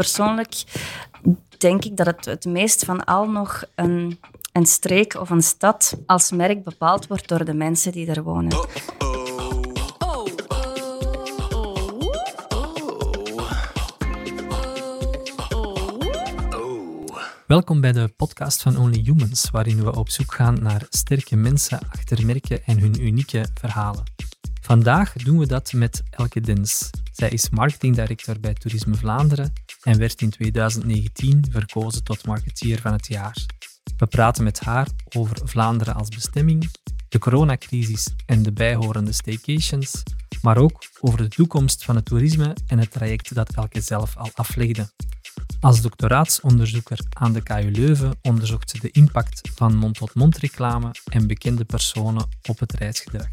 persoonlijk denk ik dat het het meest van al nog een, een streek of een stad als merk bepaald wordt door de mensen die er wonen. Welkom bij de podcast van Only Humans, waarin we op zoek gaan naar sterke mensen achter merken en hun unieke verhalen. Vandaag doen we dat met Elke Dens. Zij is marketingdirector bij Toerisme Vlaanderen en werd in 2019 verkozen tot marketeer van het jaar. We praten met haar over Vlaanderen als bestemming, de coronacrisis en de bijhorende staycations, maar ook over de toekomst van het toerisme en het traject dat Elke zelf al aflegde. Als doctoraatsonderzoeker aan de KU Leuven onderzocht ze de impact van mond-tot-mond reclame en bekende personen op het reisgedrag.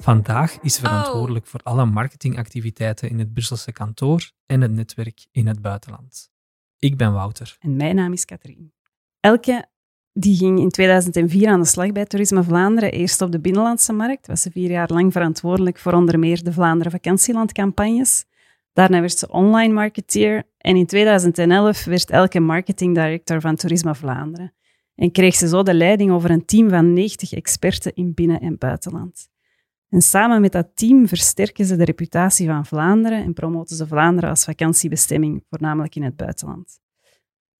Vandaag is ze verantwoordelijk voor alle marketingactiviteiten in het Brusselse kantoor en het netwerk in het buitenland. Ik ben Wouter. En mijn naam is Katrien. Elke die ging in 2004 aan de slag bij Toerisme Vlaanderen, eerst op de binnenlandse markt. Was ze vier jaar lang verantwoordelijk voor onder meer de Vlaanderen vakantielandcampagnes. Daarna werd ze online marketeer en in 2011 werd Elke marketing director van Toerisme Vlaanderen. En kreeg ze zo de leiding over een team van 90 experten in binnen- en buitenland. En samen met dat team versterken ze de reputatie van Vlaanderen en promoten ze Vlaanderen als vakantiebestemming, voornamelijk in het buitenland.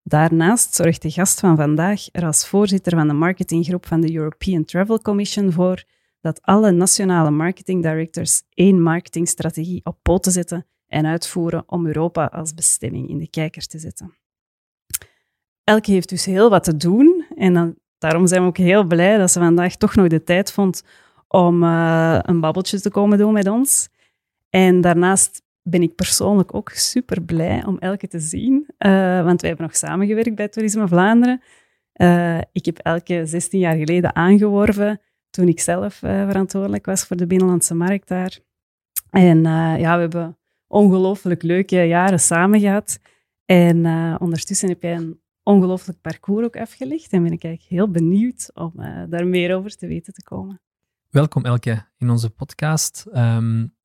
Daarnaast zorgt de gast van vandaag er als voorzitter van de marketinggroep van de European Travel Commission voor dat alle nationale marketing directors één marketingstrategie op poten zetten en uitvoeren om Europa als bestemming in de kijker te zetten. Elke heeft dus heel wat te doen en dan, daarom zijn we ook heel blij dat ze vandaag toch nog de tijd vond om uh, een babbeltje te komen doen met ons. En daarnaast ben ik persoonlijk ook super blij om Elke te zien, uh, want wij hebben nog samengewerkt bij Toerisme Vlaanderen. Uh, ik heb Elke 16 jaar geleden aangeworven toen ik zelf verantwoordelijk was voor de binnenlandse markt daar. En ja, we hebben ongelooflijk leuke jaren samen gehad. En ondertussen heb jij een ongelooflijk parcours ook afgelegd en ben ik eigenlijk heel benieuwd om daar meer over te weten te komen. Welkom Elke in onze podcast. Um,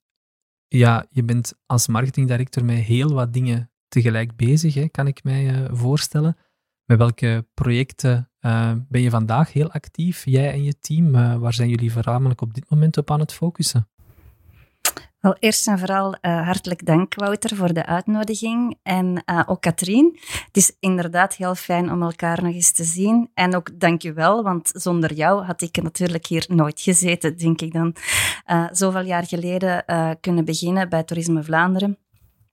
ja, je bent als marketingdirector met heel wat dingen tegelijk bezig, hè, kan ik mij uh, voorstellen. Met welke projecten uh, ben je vandaag heel actief, jij en je team? Uh, waar zijn jullie voornamelijk op dit moment op aan het focussen? Wel, eerst en vooral uh, hartelijk dank, Wouter, voor de uitnodiging. En uh, ook Katrien. Het is inderdaad heel fijn om elkaar nog eens te zien. En ook dank je wel, want zonder jou had ik natuurlijk hier nooit gezeten, denk ik dan. Uh, zoveel jaar geleden kunnen beginnen bij Toerisme Vlaanderen.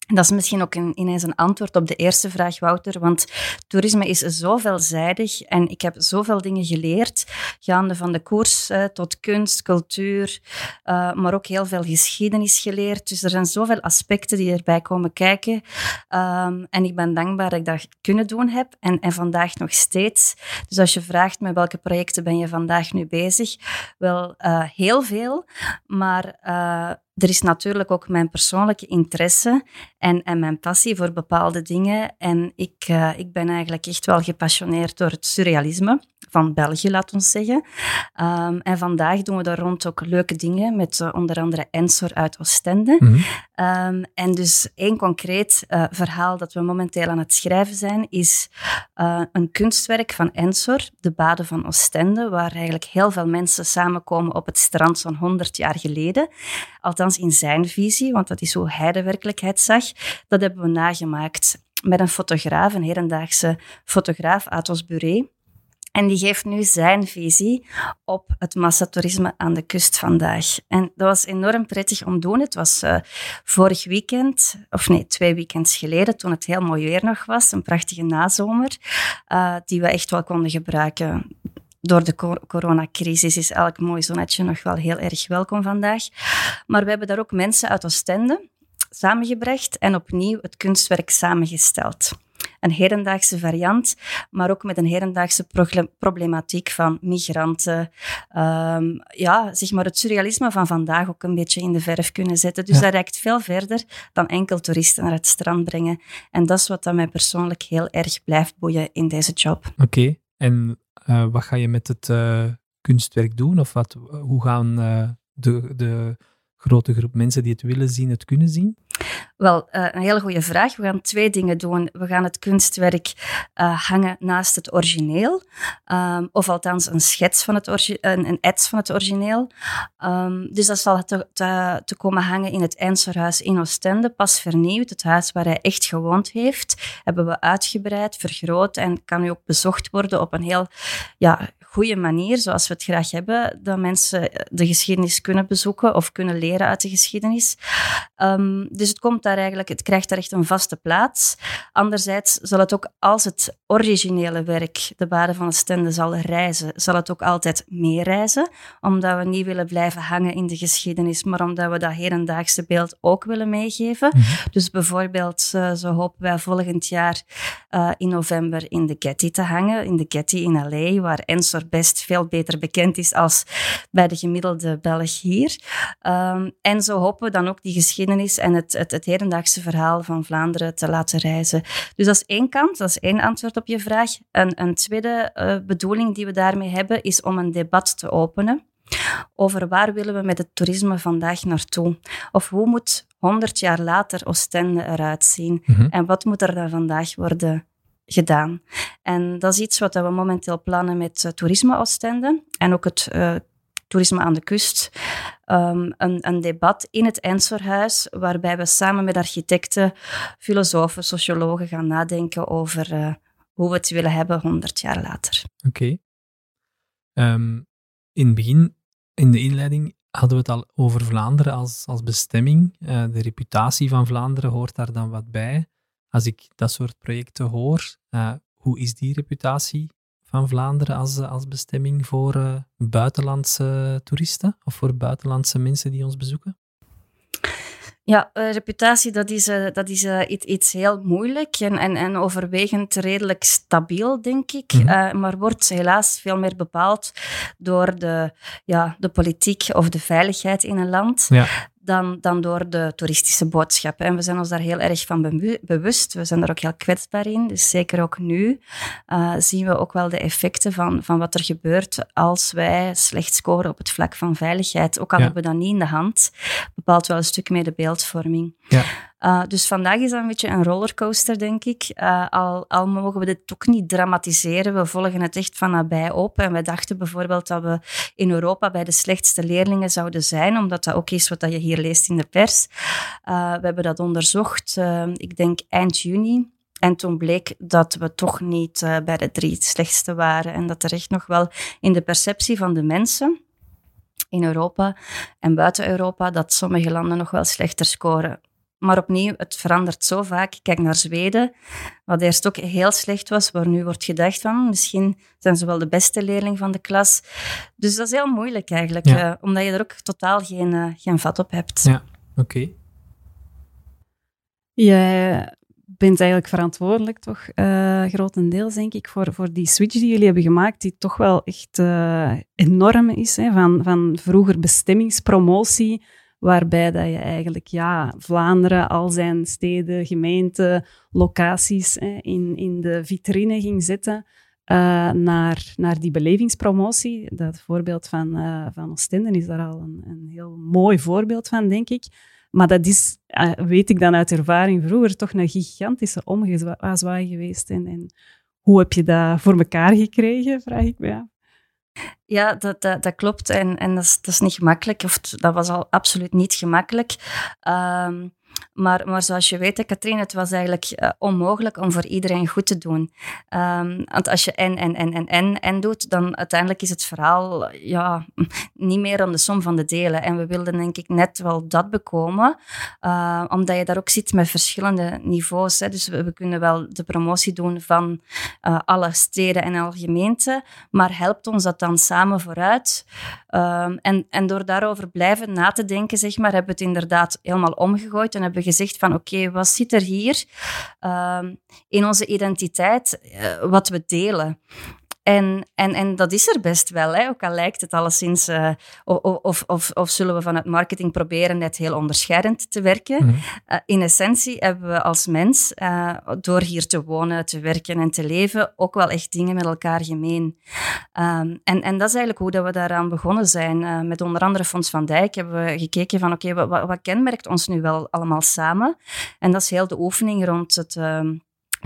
Dat is misschien ook een, ineens een antwoord op de eerste vraag, Wouter, want toerisme is zo veelzijdig en ik heb zoveel dingen geleerd, gaande van de koers uh, tot kunst, cultuur, uh, maar ook heel veel geschiedenis geleerd. Dus er zijn zoveel aspecten die erbij komen kijken um, en ik ben dankbaar dat ik dat kunnen doen heb en, en vandaag nog steeds. Dus als je vraagt met welke projecten ben je vandaag nu bezig, wel uh, heel veel, maar er is natuurlijk ook mijn persoonlijke interesse en, en mijn passie voor bepaalde dingen. En ik, uh, ik ben eigenlijk echt wel gepassioneerd door het surrealisme van België, laat ons zeggen. Um, en vandaag doen we daar rond ook leuke dingen met uh, onder andere Ensor uit Oostende. Mm -hmm. um, en dus één concreet uh, verhaal dat we momenteel aan het schrijven zijn, is uh, een kunstwerk van Ensor, de baden van Oostende, waar eigenlijk heel veel mensen samenkomen op het strand zo'n 100 jaar geleden. Althans in zijn visie, want dat is hoe hij de werkelijkheid zag. Dat hebben we nagemaakt met een fotograaf, een hedendaagse fotograaf, Atos Buré. En die geeft nu zijn visie op het massatoerisme aan de kust vandaag. En dat was enorm prettig om te doen. Het was uh, vorig weekend, of nee, twee weekends geleden, toen het heel mooi weer nog was. Een prachtige nazomer, uh, die we echt wel konden gebruiken. Door de coronacrisis is elk mooi zonnetje nog wel heel erg welkom vandaag. Maar we hebben daar ook mensen uit Oostende samengebracht en opnieuw het kunstwerk samengesteld een hedendaagse variant, maar ook met een hedendaagse problematiek van migranten. Um, ja, zeg maar het surrealisme van vandaag ook een beetje in de verf kunnen zetten. Dus ja. dat reikt veel verder dan enkel toeristen naar het strand brengen. En dat is wat dat mij persoonlijk heel erg blijft boeien in deze job. Oké, okay. en uh, wat ga je met het uh, kunstwerk doen? Of wat, hoe gaan uh, de, de grote groep mensen die het willen zien, het kunnen zien? Wel, uh, een hele goede vraag. We gaan twee dingen doen. We gaan het kunstwerk uh, hangen naast het origineel, um, of althans een schets van het een, een ets van het origineel. Um, dus dat zal te, te, te, komen hangen in het Ensorhuis in Oostende, pas vernieuwd. Het huis waar hij echt gewoond heeft, hebben we uitgebreid, vergroot en kan nu ook bezocht worden op een heel ja, goede manier, zoals we het graag hebben, dat mensen de geschiedenis kunnen bezoeken of kunnen leren uit de geschiedenis. Um, dus het komt daar eigenlijk, het krijgt daar echt een vaste plaats. Anderzijds zal het ook, als het originele werk, de Baden van de Stende, zal reizen, zal het ook altijd meereizen, omdat we niet willen blijven hangen in de geschiedenis, maar omdat we dat hedendaagse beeld ook willen meegeven. Mhm. Dus bijvoorbeeld, uh, zo hopen wij volgend jaar uh, in november in de Getty te hangen, in de Getty in L.A., waar Ensor best veel beter bekend is als bij de gemiddelde Belg hier. Um, en zo hopen we dan ook die geschiedenis en het, het, het, hedendaagse verhaal van Vlaanderen te laten reizen. Dus dat is één kant, dat is één antwoord op je vraag. En een tweede uh, bedoeling die we daarmee hebben, is om een debat te openen over waar willen we met het toerisme vandaag naartoe? Of hoe moet 100 jaar later Oostende eruit zien? Mm -hmm. En wat moet er dan vandaag worden gedaan. En dat is iets wat we momenteel plannen met uh, Toerisme Oostende en ook het uh, Toerisme aan de Kust. Um, een, een, debat in het Ensorhuis, waarbij we samen met architecten, filosofen, sociologen gaan nadenken over uh, hoe we het willen hebben 100 jaar later. Oké. Um, in het begin, in de inleiding, hadden we het al over Vlaanderen als, als bestemming. de reputatie van Vlaanderen hoort daar dan wat bij als ik dat soort projecten hoor, uh, hoe is die reputatie van Vlaanderen als, als bestemming voor uh, buitenlandse toeristen of voor buitenlandse mensen die ons bezoeken? Ja, uh, reputatie, dat is, uh, dat is uh, iets, iets heel moeilijk en, en, en overwegend redelijk stabiel, denk ik. Mm -hmm. maar wordt helaas veel meer bepaald door de, ja, de politiek of de veiligheid in een land. Ja dan, dan door de toeristische boodschappen. En we zijn ons daar heel erg van bewust. We zijn daar ook heel kwetsbaar in. Dus zeker ook nu uh, zien we ook wel de effecten van, van wat er gebeurt als wij slecht scoren op het vlak van veiligheid. Ook al hebben we dat niet in de hand, bepaalt wel een stuk mee de beeldvorming. Ja. Uh, dus vandaag is dat een beetje een rollercoaster, denk ik. Uh, al, al mogen we dit ook niet dramatiseren. We volgen het echt van nabij op. En wij dachten bijvoorbeeld dat we in Europa bij de slechtste leerlingen zouden zijn, omdat dat ook is wat je hier leest in de pers. Uh, we hebben dat onderzocht, ik denk eind juni. En toen bleek dat we toch niet bij de drie slechtste waren. En dat er echt nog wel in de perceptie van de mensen in Europa en buiten Europa, dat sommige landen nog wel slechter scoren. Maar opnieuw, het verandert zo vaak. Kijk naar Zweden, wat eerst ook heel slecht was, waar nu wordt gedacht van misschien zijn ze wel de beste leerling van de klas. Dus dat is heel moeilijk eigenlijk, uh, omdat je er ook totaal geen, uh, geen vat op hebt. Ja, oké. Okay. Jij bent eigenlijk verantwoordelijk, toch, uh, grotendeels, denk ik, voor, voor die switch die jullie hebben gemaakt, die toch wel echt enorm is, hè, van, van vroeger bestemmingspromotie waarbij dat je eigenlijk ja, Vlaanderen, al zijn steden, gemeenten, locaties hè, in, in de vitrine ging zetten. Uh, naar, naar die belevingspromotie. Dat voorbeeld van, uh, van is daar al een, een heel mooi voorbeeld van, denk ik. Maar dat is, uh, weet ik dan uit ervaring vroeger, toch een gigantische omgezwaai geweest. En, en hoe heb je dat voor elkaar gekregen, vraag ik me af. Ja, dat, dat, dat, klopt. En, en dat, is, dat is niet gemakkelijk. Of dat was al absoluut niet gemakkelijk. Um, maar, maar zoals je weet, Katrien, het was eigenlijk uh, onmogelijk om voor iedereen goed te doen. Um, want als je en, en, en, en, en, en doet, dan uiteindelijk is het verhaal ja, niet meer dan de som van de delen. En we wilden denk ik net wel dat bekomen, uh, omdat je daar ook zit met verschillende niveaus. Hè. Dus we, kunnen wel de promotie doen van uh, alle steden en alle gemeenten, maar helpt ons dat dan samen vooruit? Um, en, en door daarover blijven na te denken, zeg maar, hebben we het inderdaad helemaal omgegooid en hebben gezegd van oké, wat zit er hier uh, in onze identiteit, uh, wat we delen? En, en, en dat is er best wel, hè? ook al lijkt het alleszins, uh, of, of, of, zullen we vanuit marketing proberen net heel onderscheidend te werken. Mm in essentie hebben we als mens, uh, door hier te wonen, te werken en te leven, ook wel echt dingen met elkaar gemeen. Um, en, en dat is eigenlijk hoe dat we daaraan begonnen zijn. met onder andere Fonds van Dijk hebben we gekeken van oké, okay, wat, wat kenmerkt ons nu wel allemaal samen? En dat is heel de oefening rond het...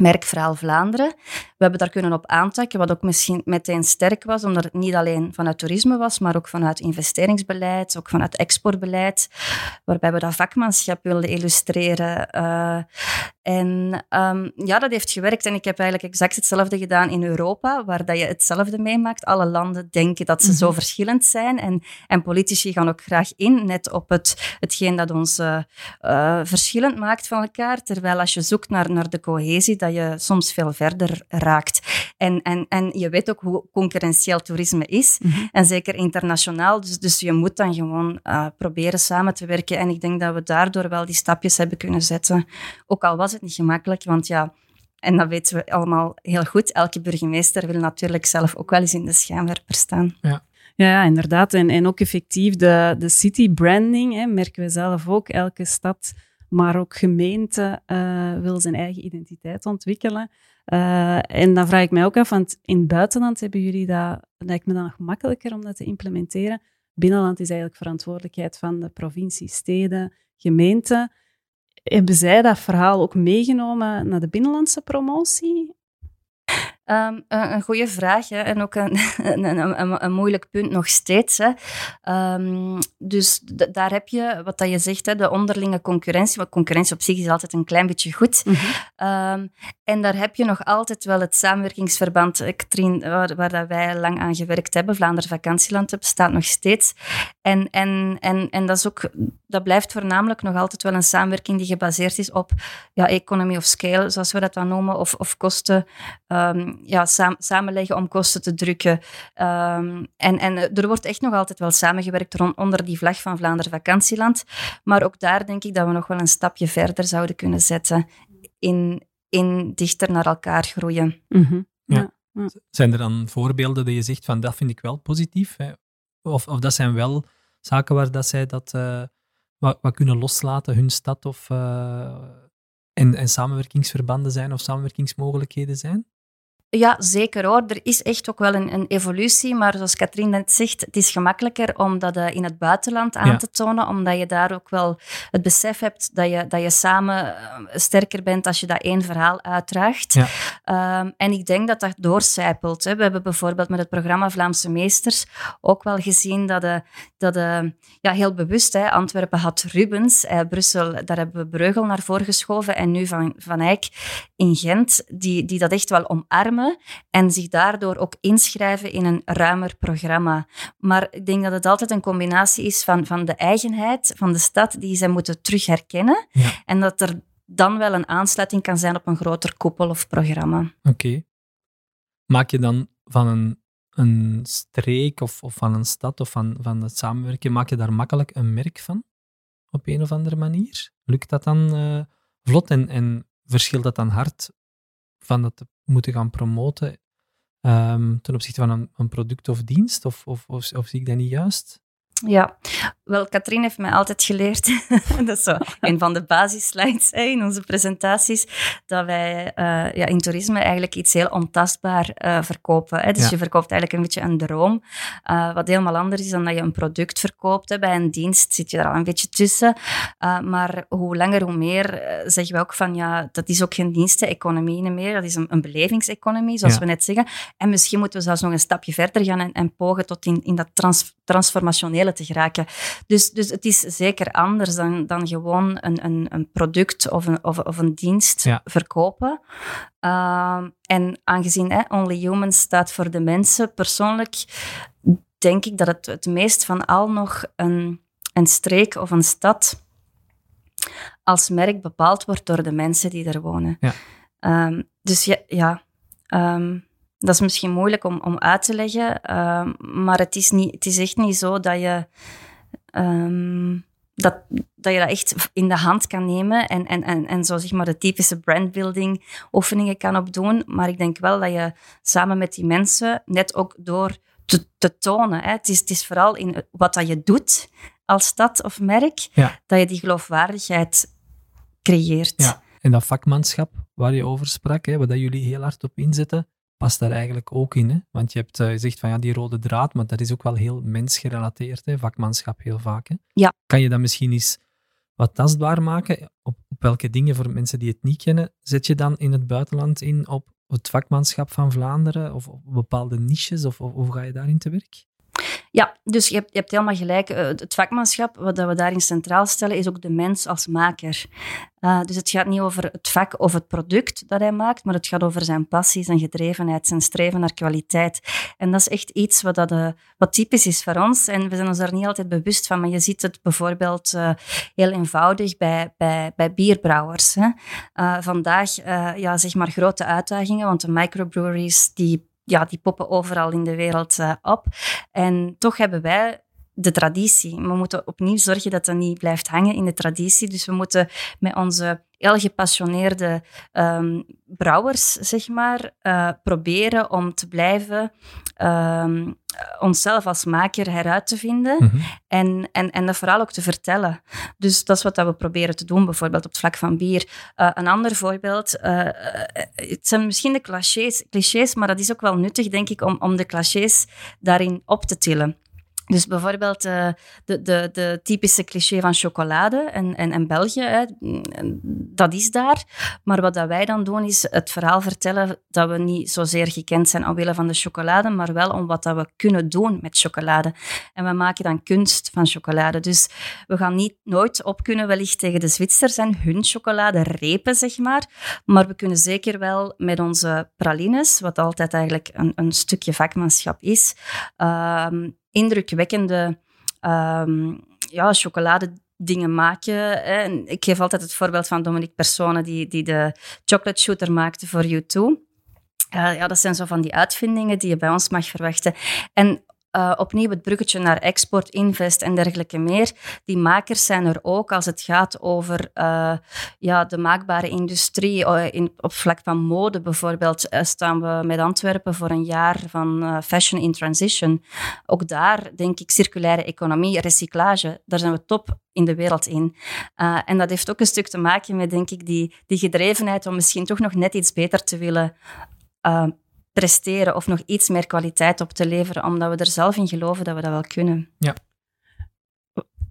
Merkverhaal Vlaanderen. We hebben daar kunnen op aantakken, wat ook misschien meteen sterk was, omdat het niet alleen vanuit toerisme was, maar ook vanuit investeringsbeleid, ook vanuit exportbeleid, waarbij we dat vakmanschap wilden illustreren. Uh, en um, ja, dat heeft gewerkt. En ik heb eigenlijk exact hetzelfde gedaan in Europa, waar dat je hetzelfde meemaakt. Alle landen denken dat ze zo mhm. verschillend zijn. En, en politici gaan ook graag in, net op het, hetgeen dat ons uh, verschillend maakt van elkaar. Terwijl als je zoekt naar, naar de cohesie, dat je soms veel verder raakt. En, en, en je weet ook hoe concurrentieel toerisme is. Mhm. En zeker internationaal. Dus, dus je moet dan gewoon uh, proberen samen te werken. En ik denk dat we daardoor wel die stapjes hebben kunnen zetten. Ook al was het niet gemakkelijk, want ja, en dat weten we allemaal heel goed. Elke burgemeester wil natuurlijk zelf ook wel eens in de schijnwerper staan. Ja. Ja, inderdaad. En, en ook effectief de, de city branding hè, merken we zelf ook. Elke stad, maar ook gemeente uh, wil zijn eigen identiteit ontwikkelen. Uh, en dan vraag ik mij ook af, want in het buitenland hebben jullie dat, lijkt me dan nog makkelijker om dat te implementeren. Binnenland is eigenlijk verantwoordelijkheid van de provincie, steden, gemeenten. Hebben zij dat verhaal ook meegenomen naar de binnenlandse promotie? Um, een, een goede vraag hè? en ook een, een, een, moeilijk punt nog steeds. Hè? Um, dus daar heb je, wat dat je zegt, hè, de onderlinge concurrentie. Want concurrentie op zich is altijd een klein beetje goed. Mm -hmm. um, en daar heb je nog altijd wel het samenwerkingsverband, Katrien, waar, waar dat wij lang aan gewerkt hebben. Vlaanderen Vakantieland bestaat nog steeds. En, en, en, en dat, is ook, dat blijft voornamelijk nog altijd wel een samenwerking die gebaseerd is op ja, economy of scale, zoals we dat dan noemen, of, of kosten ja, samenleggen om kosten te drukken. Um, en, en er wordt echt nog altijd wel samengewerkt rond, onder die vlag van Vlaanderen Vakantieland. Maar ook daar denk ik dat we nog wel een stapje verder zouden kunnen zetten in, in dichter naar elkaar groeien. Mm ja. ja. Zijn er dan voorbeelden dat je zegt van dat vind ik wel positief? Hè? Of, of dat zijn wel zaken waar dat zij dat uh, wat, wat, kunnen loslaten, hun stad of... Uh, en, en samenwerkingsverbanden zijn of samenwerkingsmogelijkheden zijn? Ja, zeker hoor. Er is echt ook wel een, een evolutie, maar zoals Katrien net zegt, het is gemakkelijker om dat uh, in het buitenland aan te tonen, omdat je daar ook wel het besef hebt dat je, dat je samen uh, sterker bent als je dat één verhaal uitdraagt. Ja. Um, en ik denk dat dat doorcijpelt. Hè. We hebben bijvoorbeeld met het programma Vlaamse Meesters ook wel gezien dat, uh, dat uh, ja, heel bewust, hè, Antwerpen had Rubens, uh, Brussel, daar hebben we Breugel naar voren geschoven en nu Van, van Eyck in Gent, die, die dat echt wel omarmen en zich daardoor ook inschrijven in een ruimer programma. Maar ik denk dat het altijd een combinatie is van, van de eigenheid van de stad die ze moeten terug herkennen en dat er dan wel een aansluiting kan zijn op een groter koepel of programma. Oké. Maak je dan van een, een streek of, of van een stad of van, van het samenwerken, maak je daar makkelijk een merk van? Op een of andere manier? Lukt dat dan uh, vlot en, en verschilt dat dan hard van dat moeten gaan promoten um, ten opzichte van een, een, product of dienst? Of, of, of, of zie ik dat niet juist? Ja, wel, Katrien heeft mij altijd geleerd, dat is zo een van de basisslides in onze presentaties, dat wij uh, ja, in toerisme eigenlijk iets heel ontastbaar uh, verkopen. Hè. Dus ja. je verkoopt eigenlijk een beetje een droom, uh, wat helemaal anders is dan dat je een product verkoopt. Hè. Bij een dienst zit je er al een beetje tussen. maar hoe langer, hoe meer zeggen we ook van, ja, dat is ook geen diensteneconomie meer, dat is een, een belevingseconomie, zoals ja. we net zeggen. En misschien moeten we zelfs nog een stapje verder gaan en, en pogen tot in, in dat trans, transformationele te geraken. Dus, dus het is zeker anders dan, dan gewoon een, een, een product of een, of, of een dienst verkopen. Uh, en aangezien hè, Only Humans staat voor de mensen, persoonlijk denk ik dat het het meest van al nog een, een streek of een stad als merk bepaald wordt door de mensen die er wonen. Ja. Um, dus ja, ja um, dat is misschien moeilijk om, om uit te leggen, maar het is, niet, het is echt niet zo dat je, um, dat, dat je dat echt in de hand kan nemen en, en, en, en zo zeg maar de typische brandbuilding oefeningen kan opdoen. Maar ik denk wel dat je samen met die mensen, net ook door te, te tonen, hè, het, is, het is vooral in wat dat je doet als stad of merk, dat je die geloofwaardigheid creëert. Ja, en dat vakmanschap waar je over sprak, hè, waar dat jullie heel hard op inzetten, past daar eigenlijk ook in. Hè? Want je hebt uh, gezegd van ja, die rode draad, maar dat is ook wel heel mensgerelateerd, hè? vakmanschap heel vaak. Hè? Ja. Kan je dat misschien eens wat tastbaar maken? Op, op welke dingen voor mensen die het niet kennen, zet je dan in het buitenland in op het vakmanschap van Vlaanderen of op bepaalde niches? Of, of hoe ga je daarin te werk? Ja, dus je hebt, je hebt helemaal gelijk. Eh, het vakmanschap, wat we daarin centraal stellen, is ook de mens als maker. Uh, dus het gaat niet over het vak of het product dat hij maakt, maar het gaat over zijn passie, zijn gedrevenheid, zijn streven naar kwaliteit. En dat is echt iets wat, dat, uh, wat typisch is voor ons. En we zijn ons daar niet altijd bewust van, maar je ziet het bijvoorbeeld heel eenvoudig bij, bij, bij bierbrouwers. Hè. vandaag, ja, zeg maar grote uitdagingen, want de microbreweries die ja, die poppen overal in de wereld uh, op. En toch hebben wij de traditie. We moeten opnieuw zorgen dat dat niet blijft hangen in de traditie. Dus we moeten met onze heel gepassioneerde um, brouwers, zeg maar, uh, proberen om te blijven um, onszelf als maker heruit te vinden mm -hmm. en, en, en dat vooral ook te vertellen. Dus dat is wat we proberen te doen, bijvoorbeeld op het vlak van bier. Uh, een ander voorbeeld, uh, het zijn misschien de clichés, clichés, maar dat is ook wel nuttig, denk ik, om, om de clichés daarin op te tillen. Dus bijvoorbeeld uh, de, de, de typische cliché van chocolade en, en, België, dat is daar. Maar wat dat wij dan doen, is het verhaal vertellen dat we niet zozeer gekend zijn omwille van de chocolade, maar wel om wat dat we kunnen doen met chocolade. En we maken dan kunst van chocolade. Dus we gaan niet nooit op kunnen wellicht tegen de Zwitsers en hun chocolade repen, zeg maar. Maar we kunnen zeker wel met onze pralines, wat altijd eigenlijk een, een stukje vakmanschap is, uh, indrukwekkende um, ja, chocoladedingen maken. Hè. ik geef altijd het voorbeeld van Dominique Persone, die, die de chocolate shooter maakte voor U2. Uh, ja, dat zijn zo van die uitvindingen die je bij ons mag verwachten. En uh, opnieuw het bruggetje naar export, invest en dergelijke meer. Die makers zijn er ook als het gaat over uh, ja, de maakbare industrie. Uh, in, op vlak van mode bijvoorbeeld staan we met Antwerpen voor een jaar van Fashion in Transition. Ook daar denk ik circulaire economie, recyclage, daar zijn we top in de wereld in. en dat heeft ook een stuk te maken met, denk ik, die, die gedrevenheid om misschien toch nog net iets beter te willen presteren of nog iets meer kwaliteit op te leveren, omdat we er zelf in geloven dat we dat wel kunnen. Ja.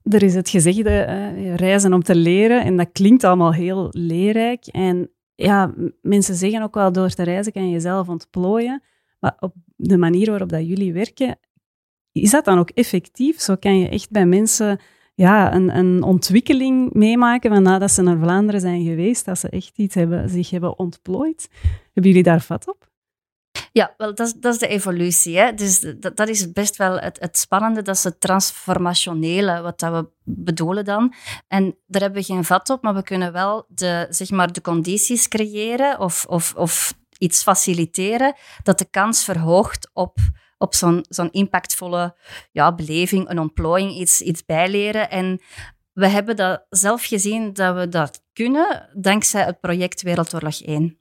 Er is het gezegde, uh, reizen om te leren, en dat klinkt allemaal heel leerrijk. En ja, mensen zeggen ook wel, door te reizen kan je jezelf ontplooien. Maar op de manier waarop dat jullie werken, is dat dan ook effectief? Zo kan je echt bij mensen ja, een, een ontwikkeling meemaken van nadat ze naar Vlaanderen zijn geweest, dat ze echt iets hebben, zich hebben ontplooid. Hebben jullie daar vat op? Ja, wel, dat, dat is de evolutie. Hè? Dus dat, dat is best wel het, het spannende, dat is het transformationele, wat dat we bedoelen dan. En daar hebben we geen vat op, maar we kunnen wel de, zeg maar, de condities creëren of, of, of iets faciliteren dat de kans verhoogt op, op zo'n impactvolle ja, beleving, een ontplooiing, iets, iets bijleren. En we hebben dat zelf gezien dat we dat kunnen dankzij het project Wereldoorlog 1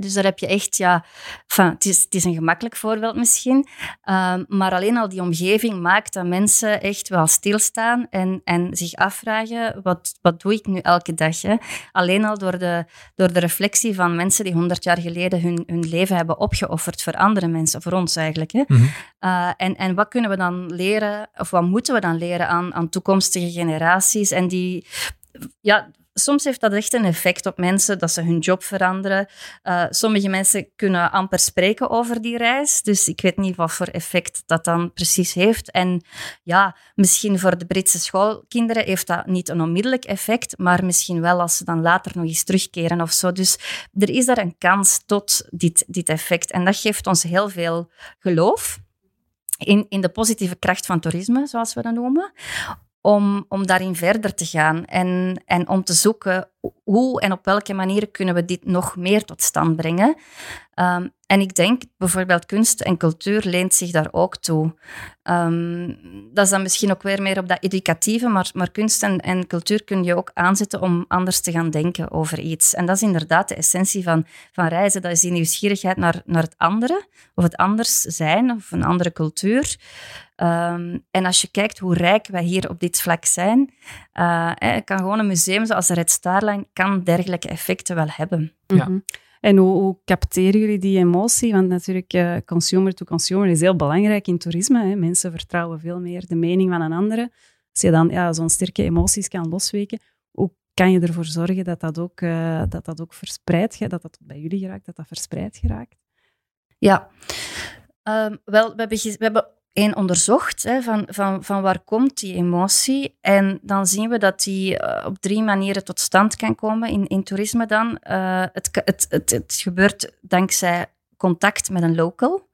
dus daar heb je echt, ja, enfin, het, is, het is een gemakkelijk voorbeeld misschien, um, maar alleen al die omgeving maakt dat mensen echt wel stilstaan en, en zich afvragen, wat, wat doe ik nu elke dag? Hè? Alleen al door de, door de reflectie van mensen die honderd jaar geleden hun, hun leven hebben opgeofferd voor andere mensen, voor ons eigenlijk. Hè? Mm -hmm. uh, en, en wat kunnen we dan leren, of wat moeten we dan leren aan, aan toekomstige generaties? En die, ja, soms heeft dat echt een effect op mensen, dat ze hun job veranderen. Uh, sommige mensen kunnen amper spreken over die reis, dus ik weet niet wat voor effect dat dan precies heeft. En ja, misschien voor de Britse schoolkinderen heeft dat niet een onmiddellijk effect, maar misschien wel als ze dan later nog eens terugkeren of zo. Dus er is daar een kans tot dit, dit effect. En dat geeft ons heel veel geloof. In, in de positieve kracht van toerisme, zoals we dat noemen om, om daarin verder te gaan en, en om te zoeken hoe en op welke manier kunnen we dit nog meer tot stand brengen? Um, en ik denk bijvoorbeeld kunst en cultuur leent zich daar ook toe. Um, dat is dan misschien ook weer meer op dat educatieve, maar, maar kunst en, en, cultuur kun je ook aanzetten om anders te gaan denken over iets. En dat is inderdaad de essentie van, van reizen. Dat is die nieuwsgierigheid naar, naar het andere, of het anders zijn, of een andere cultuur. Um, en als je kijkt hoe rijk wij hier op dit vlak zijn, uh, kan gewoon een museum zoals de Red Starline kan dergelijke effecten wel hebben. Ja. Mhm. En hoe, capteren jullie die emotie? Want natuurlijk, uh, consumer to consumer is heel belangrijk in toerisme. Hè. Mensen vertrouwen veel meer de mening van een andere. Als je dan ja, zo'n sterke emoties kan losweken, hoe kan je ervoor zorgen dat dat ook, uh, dat dat ook verspreid dat dat bij jullie geraakt, dat dat verspreid geraakt? Ja, um, wel, we hebben, we hebben één onderzocht hè, van, van, van waar komt die emotie. En dan zien we dat die uh, op drie manieren tot stand kan komen in, in toerisme dan. Uh, het, het, het, het gebeurt dankzij contact met een local.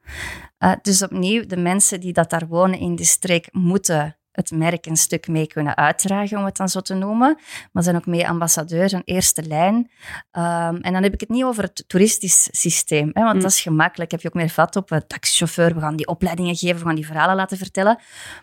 Uh, dus opnieuw, de mensen die dat daar wonen in de streek moeten het merk een stuk mee kunnen uitdragen, om het dan zo te noemen. Maar zijn ook mee ambassadeurs, een eerste lijn. Um, en dan heb ik het niet over het toeristisch systeem, hè, want mm. dat is gemakkelijk. Heb je ook meer vat op. Een taxichauffeur, we gaan die opleidingen geven, we gaan die verhalen laten vertellen.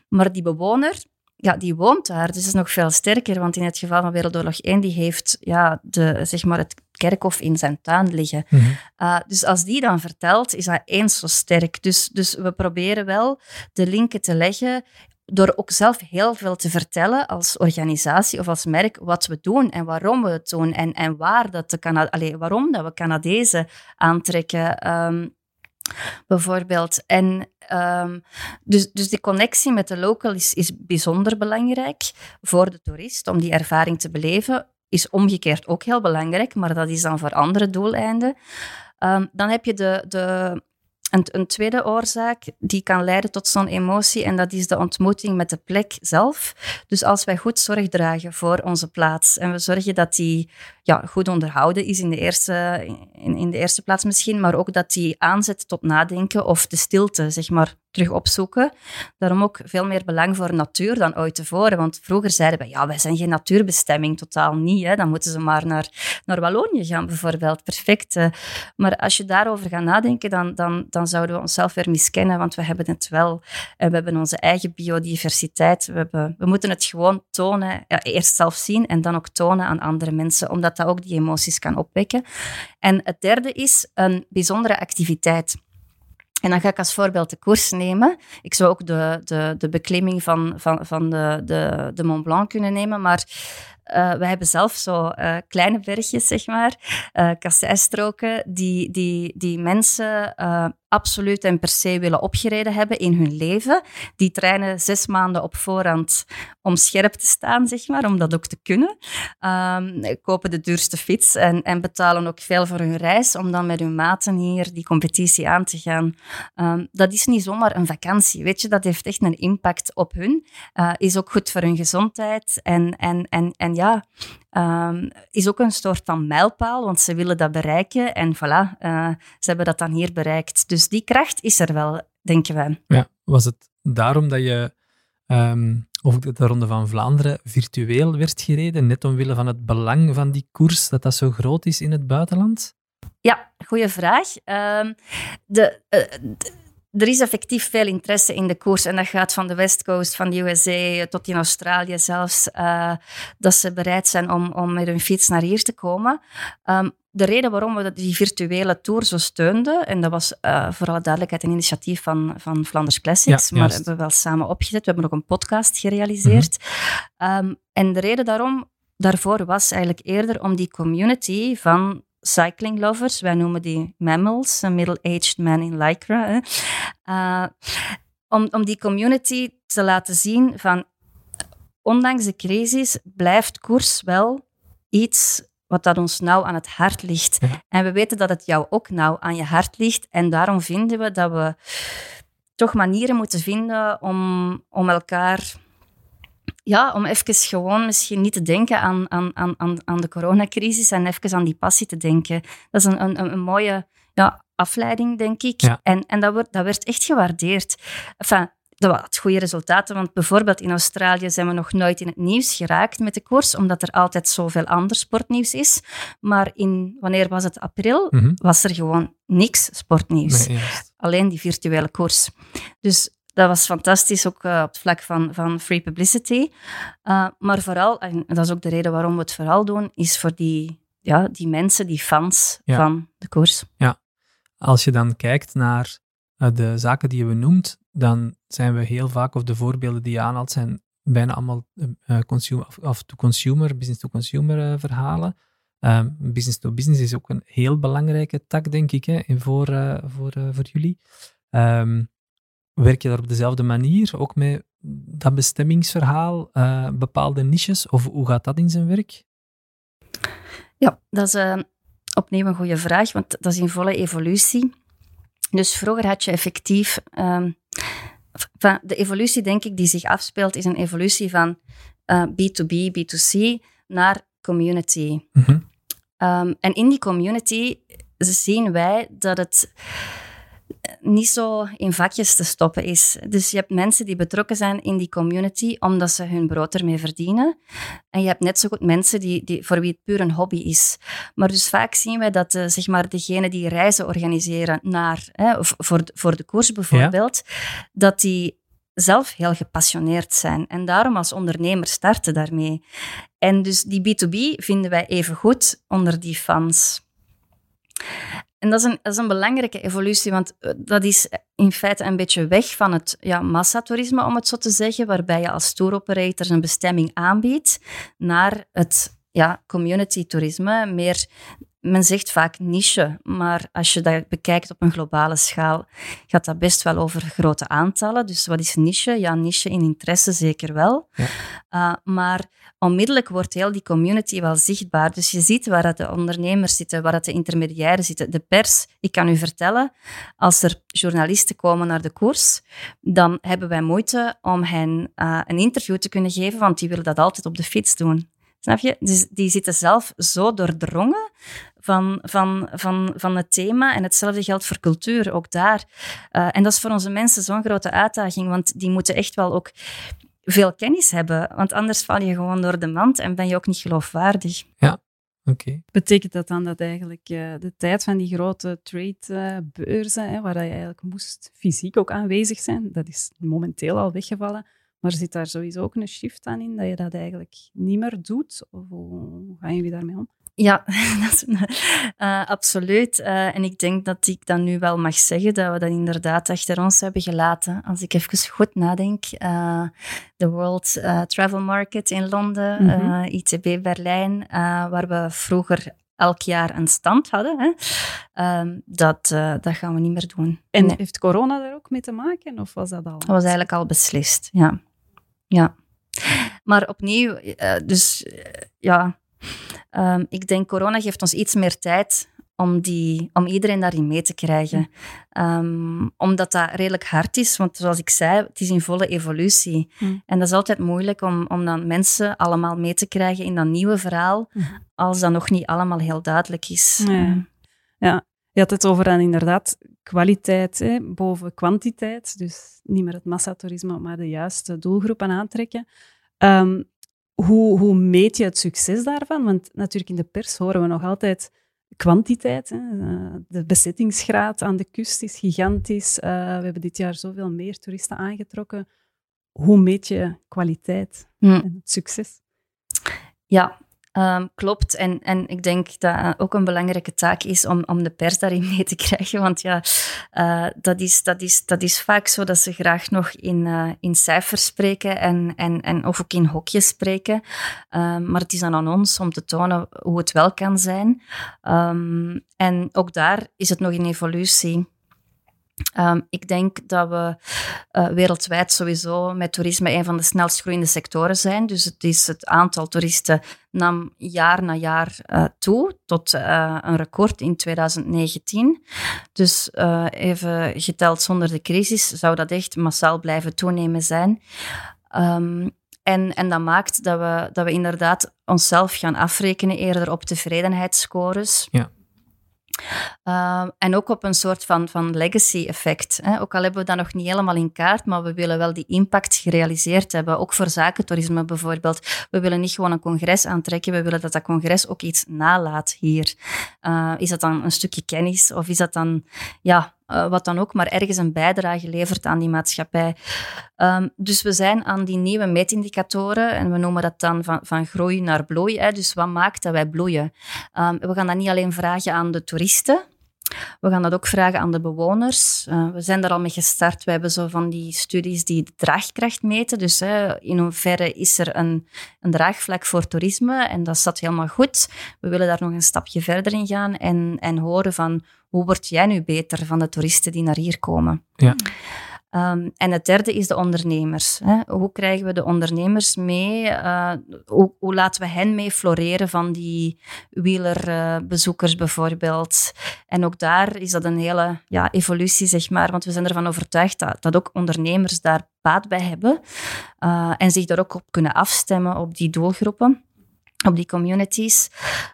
Maar die bewoner, ja, die woont daar. Dus dat is nog veel sterker, want in het geval van Wereldoorlog 1, die heeft ja, de, zeg maar het kerkhof in zijn tuin liggen. Mm uh, dus als die dan vertelt, is dat eens zo sterk. Dus, dus we proberen wel de linken te leggen door ook zelf heel veel te vertellen als organisatie of als merk wat we doen en waarom we het doen en, en waar dat de Cana Allee, waarom dat we Canadezen aantrekken. Um, bijvoorbeeld. En um, dus, dus die connectie met de local is, is bijzonder belangrijk voor de toerist om die ervaring te beleven. Is omgekeerd ook heel belangrijk, maar dat is dan voor andere doeleinden. Um, dan heb je de, de een, tweede oorzaak die kan leiden tot zo'n emotie, en dat is de ontmoeting met de plek zelf. Dus als wij goed zorg dragen voor onze plaats en we zorgen dat die ja, goed onderhouden is in de, eerste, in, in de eerste plaats misschien, maar ook dat die aanzet tot nadenken of de stilte, zeg maar, terug opzoeken. Daarom ook veel meer belang voor natuur dan ooit tevoren. Want vroeger zeiden we, ja, wij zijn geen natuurbestemming, totaal niet. Hè. Dan moeten ze maar naar, naar Wallonië gaan, bijvoorbeeld. Perfect. Eh. Maar als je daarover gaat nadenken, dan, dan, dan zouden we onszelf weer miskennen, want we hebben het wel. En we hebben onze eigen biodiversiteit. We, hebben, we moeten het gewoon tonen, ja, eerst zelf zien en dan ook tonen aan andere mensen, omdat dat ook die emoties kan opwekken. En het derde is een bijzondere activiteit. En dan ga ik als voorbeeld de koers nemen. Ik zou ook de, de, de beklimming van, van, van de, de, de Mont Blanc kunnen nemen, maar uh, we hebben zelf zo uh, kleine bergjes, zeg maar, uh, kasseistroken, die, die, die mensen absoluut en per se willen opgereden hebben in hun leven. Die trainen zes maanden op voorhand om scherp te staan, zeg maar, om dat ook te kunnen. Um, kopen de duurste fiets en, en betalen ook veel voor hun reis om dan met hun maten hier die competitie aan te gaan. Um, dat is niet zomaar een vakantie, weet je, dat heeft echt een impact op hun. Uh, is ook goed voor hun gezondheid en, en, en, en ja, um, is ook een soort van mijlpaal, want ze willen dat bereiken en voilà, uh, ze hebben dat dan hier bereikt. Dus die kracht is er wel, denken wij. Ja, was het daarom dat je um, of de Ronde van Vlaanderen virtueel werd gereden, net omwille van het belang van die koers, dat dat zo groot is in het buitenland? Ja, goede vraag. Um, de, uh, de er is effectief veel interesse in de koers. En dat gaat van de West Coast, van de USA tot in Australië zelfs. Uh, dat ze bereid zijn om, om met hun fiets naar hier te komen. Um, de reden waarom we die virtuele tour zo steunden, en dat was uh, voor alle duidelijkheid een initiatief van, van Flanders Classics, ja, maar hebben we wel samen opgezet. We hebben ook een podcast gerealiseerd. Mm -hmm. um, en de reden daarom, daarvoor was eigenlijk eerder om die community van cycling lovers. Wij noemen die mammals, middle-aged man in lycra. Uh, om, om die community te laten zien van, ondanks de crisis, blijft koers wel iets wat dat ons nauw aan het hart ligt. En we weten dat het jou ook nauw aan je hart ligt. En daarom vinden we dat we toch manieren moeten vinden om, om elkaar ja, om even gewoon misschien niet te denken aan, aan, aan, aan de coronacrisis en even aan die passie te denken. Dat is een, een, een mooie ja, afleiding, denk ik. En, en dat, wordt, dat werd echt gewaardeerd. Enfin, dat had goede resultaten, want bijvoorbeeld in Australië zijn we nog nooit in het nieuws geraakt met de koers, omdat er altijd zoveel ander sportnieuws is. Maar in, wanneer was het, april, Mhm. was er gewoon niks sportnieuws. Nee. Alleen die virtuele koers. Dus dat was fantastisch, ook eh, op het vlak van, van free publicity. Uh, maar vooral, en dat is ook de reden waarom we het vooral doen, is voor die, ja, die mensen, die fans Ja. van de koers. Als je dan kijkt naar uh, de zaken die je benoemt, dan zijn we heel vaak, of de voorbeelden die je aanhaalt, zijn bijna allemaal uh, consumer, of to consumer, business to consumer uh, verhalen. Um, business to business is ook een heel belangrijke tak, denk ik, hè, voor, uh, voor, voor jullie. Um, werk je daar op dezelfde manier, ook met dat bestemmingsverhaal, uh, bepaalde niches, of hoe gaat dat in zijn werk? Ja, dat is uh, opnieuw een goede vraag, want dat is in volle evolutie. Dus vroeger had je effectief. Um, van de evolutie, denk ik, die zich afspeelt, is een evolutie van uh, B2B, B2C naar community. Mm -hmm. um, en in die community zien wij dat het niet zo in vakjes te stoppen is. Dus je hebt mensen die betrokken zijn in die community omdat ze hun brood ermee verdienen. En je hebt net zo goed mensen die, die, voor wie het puur een hobby is. Maar dus vaak zien wij dat uh, zeg maar degenen die reizen organiseren naar, hè, voor, voor de koers bijvoorbeeld, dat die zelf heel gepassioneerd zijn. En daarom als ondernemer starten daarmee. En dus die B2B vinden wij even goed onder die fans. En dat is, een, is een belangrijke evolutie, want dat is in feite een beetje weg van het ja, massatoerisme, om het zo te zeggen, waarbij je als tour operator een bestemming aanbiedt, naar het ja, community toerisme, meer men zegt vaak niche, maar als je dat bekijkt op een globale schaal, gaat dat best wel over grote aantallen. Dus wat is niche? Ja, niche in interesse zeker wel. Ja. Uh, maar onmiddellijk wordt heel die community wel zichtbaar. Dus je ziet waar dat de ondernemers zitten, waar dat de intermediairen zitten, de pers. Ik kan u vertellen, als er journalisten komen naar de koers, dan hebben wij moeite om hen uh, een interview te kunnen geven, want die willen dat altijd op de fiets doen. Snap je? Dus die zitten zelf zo doordrongen van, van, van, van het thema. En hetzelfde geldt voor cultuur, ook daar. Uh, en dat is voor onze mensen zo'n grote uitdaging, want die moeten echt wel ook veel kennis hebben. Want anders val je gewoon door de mand en ben je ook niet geloofwaardig. Ja, oké. Okay. Betekent dat dan dat eigenlijk uh, de tijd van die grote trade-beurzen, uh, waar je eigenlijk moest fysiek ook aanwezig zijn, dat is momenteel al weggevallen. Maar zit daar sowieso ook een shift aan in, dat je dat eigenlijk niet meer doet? Of hoe gaan jullie daarmee om? Ja, dat is, uh, absoluut. Uh, en ik denk dat ik dan nu wel mag zeggen dat we dat inderdaad achter ons hebben gelaten. Als ik even goed nadenk, uh, de World Travel Market in Londen, mm -hmm. ITB Berlijn, waar we vroeger elk jaar een stand hadden, hè, um, dat, dat gaan we niet meer doen. En nee. heeft corona daar ook mee te maken, of was dat al? Dat was eigenlijk al beslist, ja. ja. Maar opnieuw, dus ja... Um, ik denk, corona geeft ons iets meer tijd om, die, om iedereen daarin mee te krijgen. Um, omdat dat redelijk hard is, want zoals ik zei, het is in volle evolutie. Mm. En dat is altijd moeilijk om, om dan mensen allemaal mee te krijgen in dat nieuwe verhaal, mm. als dat nog niet allemaal heel duidelijk is. Nee. Ja, je had het over dan inderdaad kwaliteit hè, boven kwantiteit. Dus niet meer het massatoerisme, maar de juiste doelgroepen aantrekken. Um, hoe, hoe meet je het succes daarvan? Want natuurlijk in de pers horen we nog altijd kwantiteit. Hè. De bezettingsgraad aan de kust is gigantisch. Uh, we hebben dit jaar zoveel meer toeristen aangetrokken. Hoe meet je kwaliteit hm. en het succes? Ja, Um, klopt. En, en ik denk dat ook een belangrijke taak is om, om de pers daarin mee te krijgen. Want ja, uh, dat, is, dat, is, dat is vaak zo dat ze graag nog in, uh, in cijfers spreken en, en, en of ook in hokjes spreken. Um, maar het is dan aan ons om te tonen hoe het wel kan zijn. Um, en ook daar is het nog in evolutie. Um, ik denk dat we uh, wereldwijd sowieso met toerisme een van de snelst groeiende sectoren zijn. Dus het, is het aantal toeristen nam jaar na jaar uh, toe tot uh, een record in 2019. Dus even geteld zonder de crisis zou dat echt massaal blijven toenemen zijn. Um, en, en dat maakt dat we, dat we inderdaad onszelf gaan afrekenen eerder op tevredenheidsscores. Ja. Ehm, en ook op een soort van, van legacy-effect. Ook al hebben we dat nog niet helemaal in kaart, maar we willen wel die impact gerealiseerd hebben. Ook voor zakentoerisme bijvoorbeeld. We willen niet gewoon een congres aantrekken, we willen dat dat congres ook iets nalaat hier. Uh, is dat dan een stukje kennis of is dat dan ja, uh, wat dan ook, maar ergens een bijdrage levert aan die maatschappij. Um, dus we zijn aan die nieuwe meetindicatoren en we noemen dat dan van, van groei naar bloei. Hè. Dus wat maakt dat wij bloeien? Um, we gaan dat niet alleen vragen aan de toeristen, we gaan dat ook vragen aan de bewoners. Uh, we zijn daar al mee gestart. We hebben zo van die studies die de draagkracht meten. Dus hè, in hoeverre is er een, een draagvlak voor toerisme? En dat zat helemaal goed. We willen daar nog een stapje verder in gaan en, en horen van hoe word jij nu beter van de toeristen die naar hier komen? Ja. Um, en het derde is de ondernemers. Hè. Hoe krijgen we de ondernemers mee? Uh, hoe, hoe, laten we hen mee floreren van die wielerbezoekers uh, bijvoorbeeld? En ook daar is dat een hele ja, evolutie, zeg maar. Want we zijn ervan overtuigd dat, dat ook ondernemers daar baat bij hebben. Uh, en zich daar ook op kunnen afstemmen op die doelgroepen op die communities.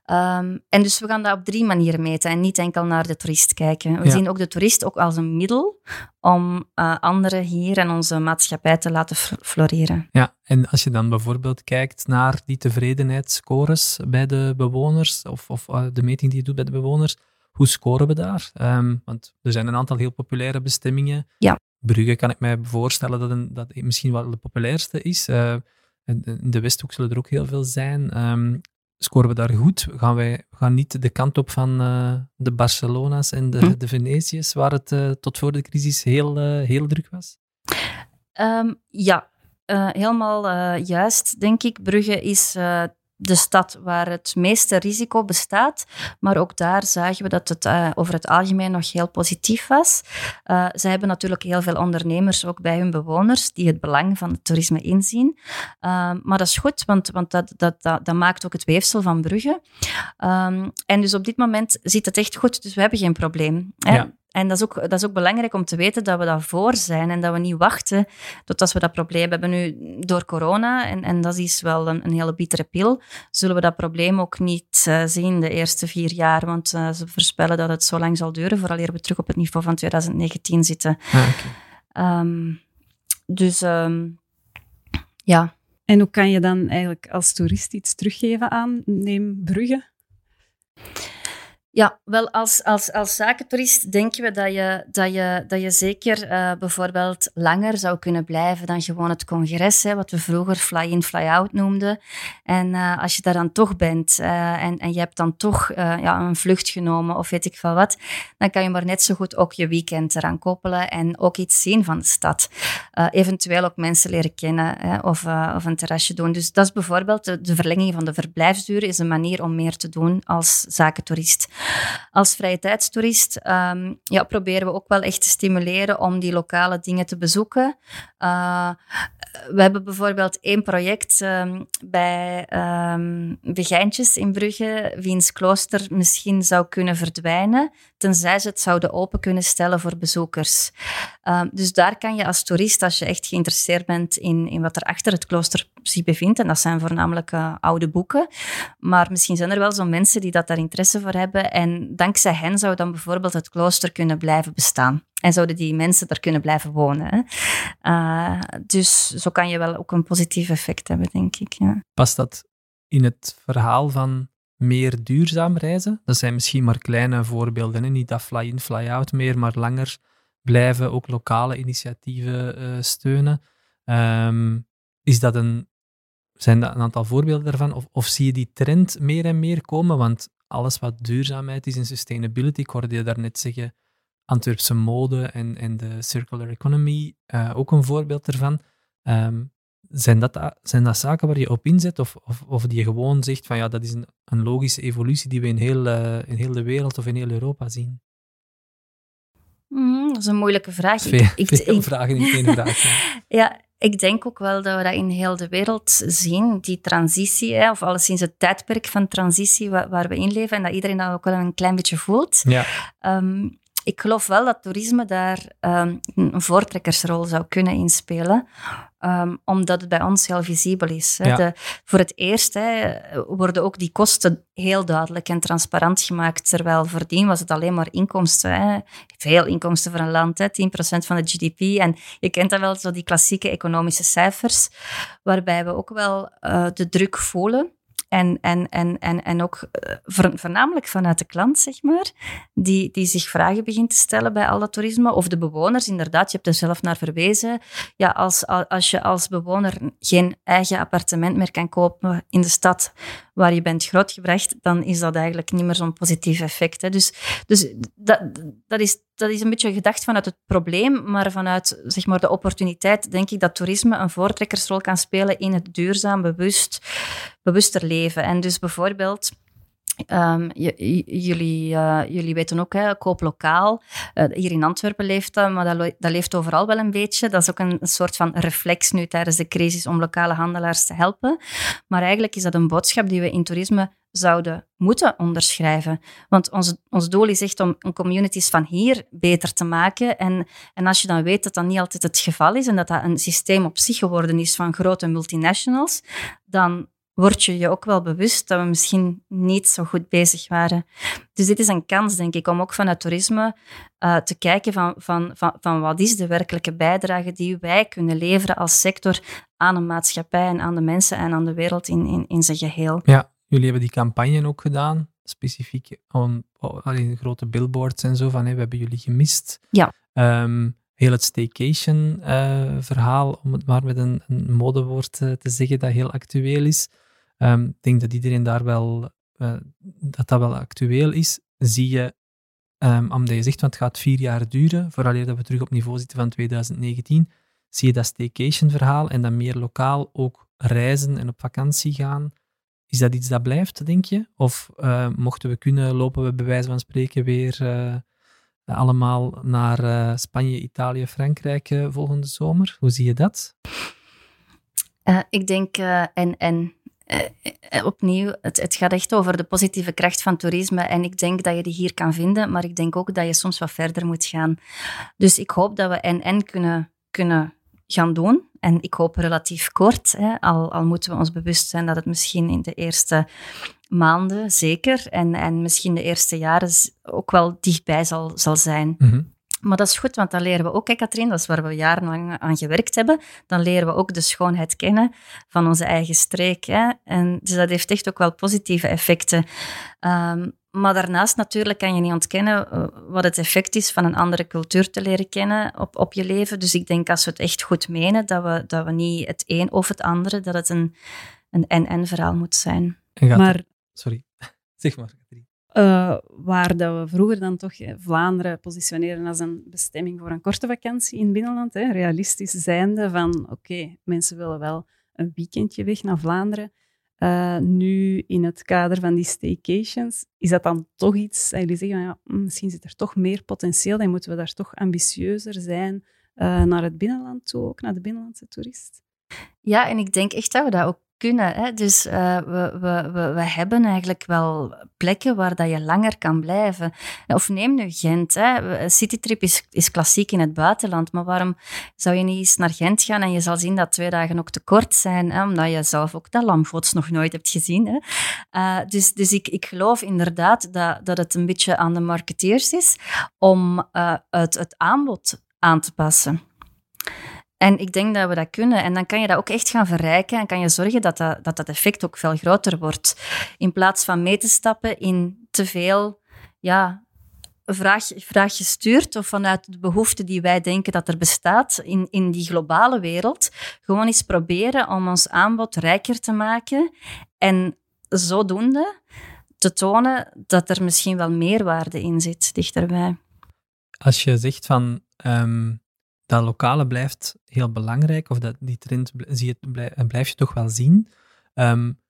Um, en dus we gaan dat op drie manieren meten en niet enkel naar de toerist kijken. We zien ook de toerist ook als een middel om uh, anderen hier en onze maatschappij te laten floreren. Ja, en als je dan bijvoorbeeld kijkt naar die tevredenheidsscores bij de bewoners, of, of uh, de meting die je doet bij de bewoners, hoe scoren we daar? Um, want er zijn een aantal heel populaire bestemmingen. Ja. Brugge kan ik mij voorstellen dat, een, dat misschien wel de populairste is. Uh, in de Westhoek zullen er ook heel veel zijn. Um, scoren we daar goed? Gaan wij gaan niet de kant op van uh, de Barcelona's en de, hm. de waar het uh, tot voor de crisis heel, uh, heel druk was? Um, ja, helemaal juist, denk ik. Brugge is de stad waar het meeste risico bestaat. Maar ook daar zagen we dat het uh, over het algemeen nog heel positief was. Uh, ze hebben natuurlijk heel veel ondernemers, ook bij hun bewoners, die het belang van het toerisme inzien. Uh, maar dat is goed, want, want dat, dat, dat, maakt ook het weefsel van Brugge. Um, en dus op dit moment zit het echt goed, dus we hebben geen probleem. Ja. En dat is, ook, dat is ook belangrijk om te weten dat we daarvoor zijn en dat we niet wachten tot als we dat probleem hebben. Nu, door corona, en, en dat is wel een, een hele bittere pil, zullen we dat probleem ook niet uh, zien de eerste vier jaar. Want uh, ze voorspellen dat het zo lang zal duren, vooraleer we terug op het niveau van 2019 zitten. Ah, okay. um, dus um, ja. En hoe kan je dan eigenlijk als toerist iets teruggeven aan Neem Brugge? Ja, wel als, als, als zakentoerist denken we dat je, dat je, dat je zeker uh, bijvoorbeeld langer zou kunnen blijven dan gewoon het congres, hè, wat we vroeger fly-in, fly-out noemden. En uh, als je daar dan toch bent uh, en, en je hebt dan toch ja, een vlucht genomen of weet ik veel wat, dan kan je maar net zo goed ook je weekend eraan koppelen en ook iets zien van de stad. eventueel ook mensen leren kennen hè, of, of een terrasje doen. Dus dat is bijvoorbeeld de, de verlenging van de verblijfsduur is een manier om meer te doen als zakentoerist. Als vrije tijdstoerist um, ja, proberen we ook wel echt te stimuleren om die lokale dingen te bezoeken. Uh, we hebben bijvoorbeeld één project um, bij um, de Geintjes in Brugge, wiens klooster misschien zou kunnen verdwijnen, tenzij ze het zouden open kunnen stellen voor bezoekers. Um, dus daar kan je als toerist, als je echt geïnteresseerd bent in, in wat er achter het klooster zich bevindt, en dat zijn voornamelijk uh, oude boeken, maar misschien zijn er wel zo mensen die dat daar interesse voor hebben en dankzij hen zou dan bijvoorbeeld het klooster kunnen blijven bestaan. En zouden die mensen er kunnen blijven wonen. Uh, dus zo kan je wel ook een positief effect hebben, denk ik. Ja. Past dat in het verhaal van meer duurzaam reizen? Dat zijn misschien maar kleine voorbeelden. Niet dat fly-in, fly-out meer, maar langer blijven, ook lokale initiatieven uh, steunen. Um, is dat een, zijn dat een aantal voorbeelden daarvan? Of, of zie je die trend meer en meer komen? Want alles wat duurzaamheid is en sustainability, ik hoorde je daarnet zeggen, Antwerpse mode en, en de circular economy, uh, ook een voorbeeld ervan. Um, zijn, dat, zijn dat zaken waar je op inzet of, of, of die je gewoon zegt van ja, dat is een, een logische evolutie die we in heel, uh, in heel de wereld of in heel Europa zien? Mm, dat is een moeilijke vraag. Veel, ik, veel ik, vragen in één vraag. ja, ik denk ook wel dat we dat in heel de wereld zien, die transitie, hè, of alleszins het tijdperk van transitie waar, waar we in leven en dat iedereen dat ook wel een klein beetje voelt. Ja. Um, ik geloof wel dat toerisme daar um, een voortrekkersrol zou kunnen inspelen. Um, omdat het bij ons heel visibel is. Hè. De, voor het eerst hè, worden ook die kosten heel duidelijk en transparant gemaakt. Terwijl voordien was het alleen maar inkomsten. Hè. Veel inkomsten voor een land, hè, 10% van de GDP. En je kent dan wel zo die klassieke economische cijfers, waarbij we ook wel uh, de druk voelen en, en, en, en, en ook eh, voornamelijk vanuit de klant, zeg maar, die, die zich vragen begint te stellen bij al dat toerisme. Of de bewoners, inderdaad, je hebt er zelf naar verwezen. Ja, als, als je als bewoner geen eigen appartement meer kan kopen in de stad waar je bent grootgebracht, dan is dat eigenlijk niet meer zo'n positief effect. Hè. Dus, dus dat, dat, is, dat is een beetje gedacht vanuit het probleem, maar vanuit zeg maar, de opportuniteit denk ik dat toerisme een voortrekkersrol kan spelen in het duurzaam, bewust bewuster leven. En dus bijvoorbeeld. Um, jullie, uh, jullie weten ook, hè, koop lokaal. Uh, hier in Antwerpen leeft dat, maar dat, dat, leeft overal wel een beetje. Dat is ook een, een, soort van reflex nu tijdens de crisis om lokale handelaars te helpen. Maar eigenlijk is dat een boodschap die we in toerisme zouden moeten onderschrijven. Want ons, ons doel is echt om, om communities van hier beter te maken. En, en als je dan weet dat dat niet altijd het geval is en dat dat een systeem op zich geworden is van grote multinationals, dan word je je ook wel bewust dat we misschien niet zo goed bezig waren. Dus dit is een kans, denk ik, om ook vanuit toerisme uh, te kijken van, van, van, van wat is de werkelijke bijdrage die wij kunnen leveren als sector aan een maatschappij en aan de mensen en aan de wereld in, in, in zijn geheel. Ja, jullie hebben die campagne ook gedaan, specifiek aan grote billboards en zo, van hey, we hebben jullie gemist. Ja. Um, heel het staycation-verhaal, uh, om het maar met een, een modewoord uh, te zeggen dat heel actueel is. Um, ik denk dat iedereen daar wel, uh, dat dat wel actueel is. Zie je, um, omdat je zegt, want het gaat vier jaar duren, vooraleer dat we terug op niveau zitten van 2019, zie je dat staycation verhaal en dan meer lokaal ook reizen en op vakantie gaan. Is dat iets dat blijft, denk je? Of uh, mochten we kunnen, lopen we bij wijze van spreken weer uh, allemaal naar Spanje, Italië, Frankrijk volgende zomer? Hoe zie je dat? ik denk en en. Eh, eh, opnieuw, het, het, gaat echt over de positieve kracht van toerisme. En ik denk dat je die hier kan vinden, maar ik denk ook dat je soms wat verder moet gaan. Dus ik hoop dat we en-en kunnen, kunnen gaan doen. En ik hoop relatief kort, hè, al, al moeten we ons bewust zijn dat het misschien in de eerste maanden zeker en, en misschien de eerste jaren ook wel dichtbij zal, zal zijn. Mm maar dat is goed, want dan leren we ook, Katrien, dat is waar we jarenlang aan gewerkt hebben, dan leren we ook de schoonheid kennen van onze eigen streek. Hè. En dus dat heeft echt ook wel positieve effecten. Um, maar daarnaast natuurlijk kan je niet ontkennen eh, wat het effect is van een andere cultuur te leren kennen op, op je leven. Dus ik denk als we het echt goed menen, dat we, dat we niet het een of het andere, dat het een een en-en verhaal moet zijn. Maar, sorry, zeg maar. Uh, waar dat we vroeger dan toch Vlaanderen positioneren als een bestemming voor een korte vakantie in het binnenland. Hè, realistisch zijnde van, oké, mensen willen wel een weekendje weg naar Vlaanderen. Uh, nu, in het kader van die staycations, is dat dan toch iets dat jullie zeggen, ja, hm, misschien zit er toch meer potentieel en moeten we daar toch ambitieuzer zijn naar het binnenland toe, ook naar de binnenlandse toerist? Ja, en ik denk echt dat we dat ook Hè? Dus uh, we, we, we, hebben eigenlijk wel plekken waar dat je langer kan blijven. Of neem nu Gent. Hè? Citytrip is, is klassiek in het buitenland, maar waarom zou je niet eens naar Gent gaan en je zal zien dat twee dagen ook te kort zijn, hè? omdat je zelf ook dat lamgods nog nooit hebt gezien. Hè? Uh, dus dus ik, ik geloof inderdaad dat, dat het een beetje aan de marketeers is om uh, het, het aanbod aan te passen. En ik denk dat we dat kunnen. En dan kan je dat ook echt gaan verrijken en kan je zorgen dat dat, dat, effect ook veel groter wordt. In plaats van mee te stappen in te veel ja, vraag, vraag gestuurd of vanuit de behoefte die wij denken dat er bestaat in, in die globale wereld, gewoon eens proberen om ons aanbod rijker te maken en zodoende te tonen dat er misschien wel meerwaarde in zit dichterbij. Als je zegt van um, dat lokale blijft heel belangrijk, of dat, die trend zie je, blijf, je toch wel zien. Um,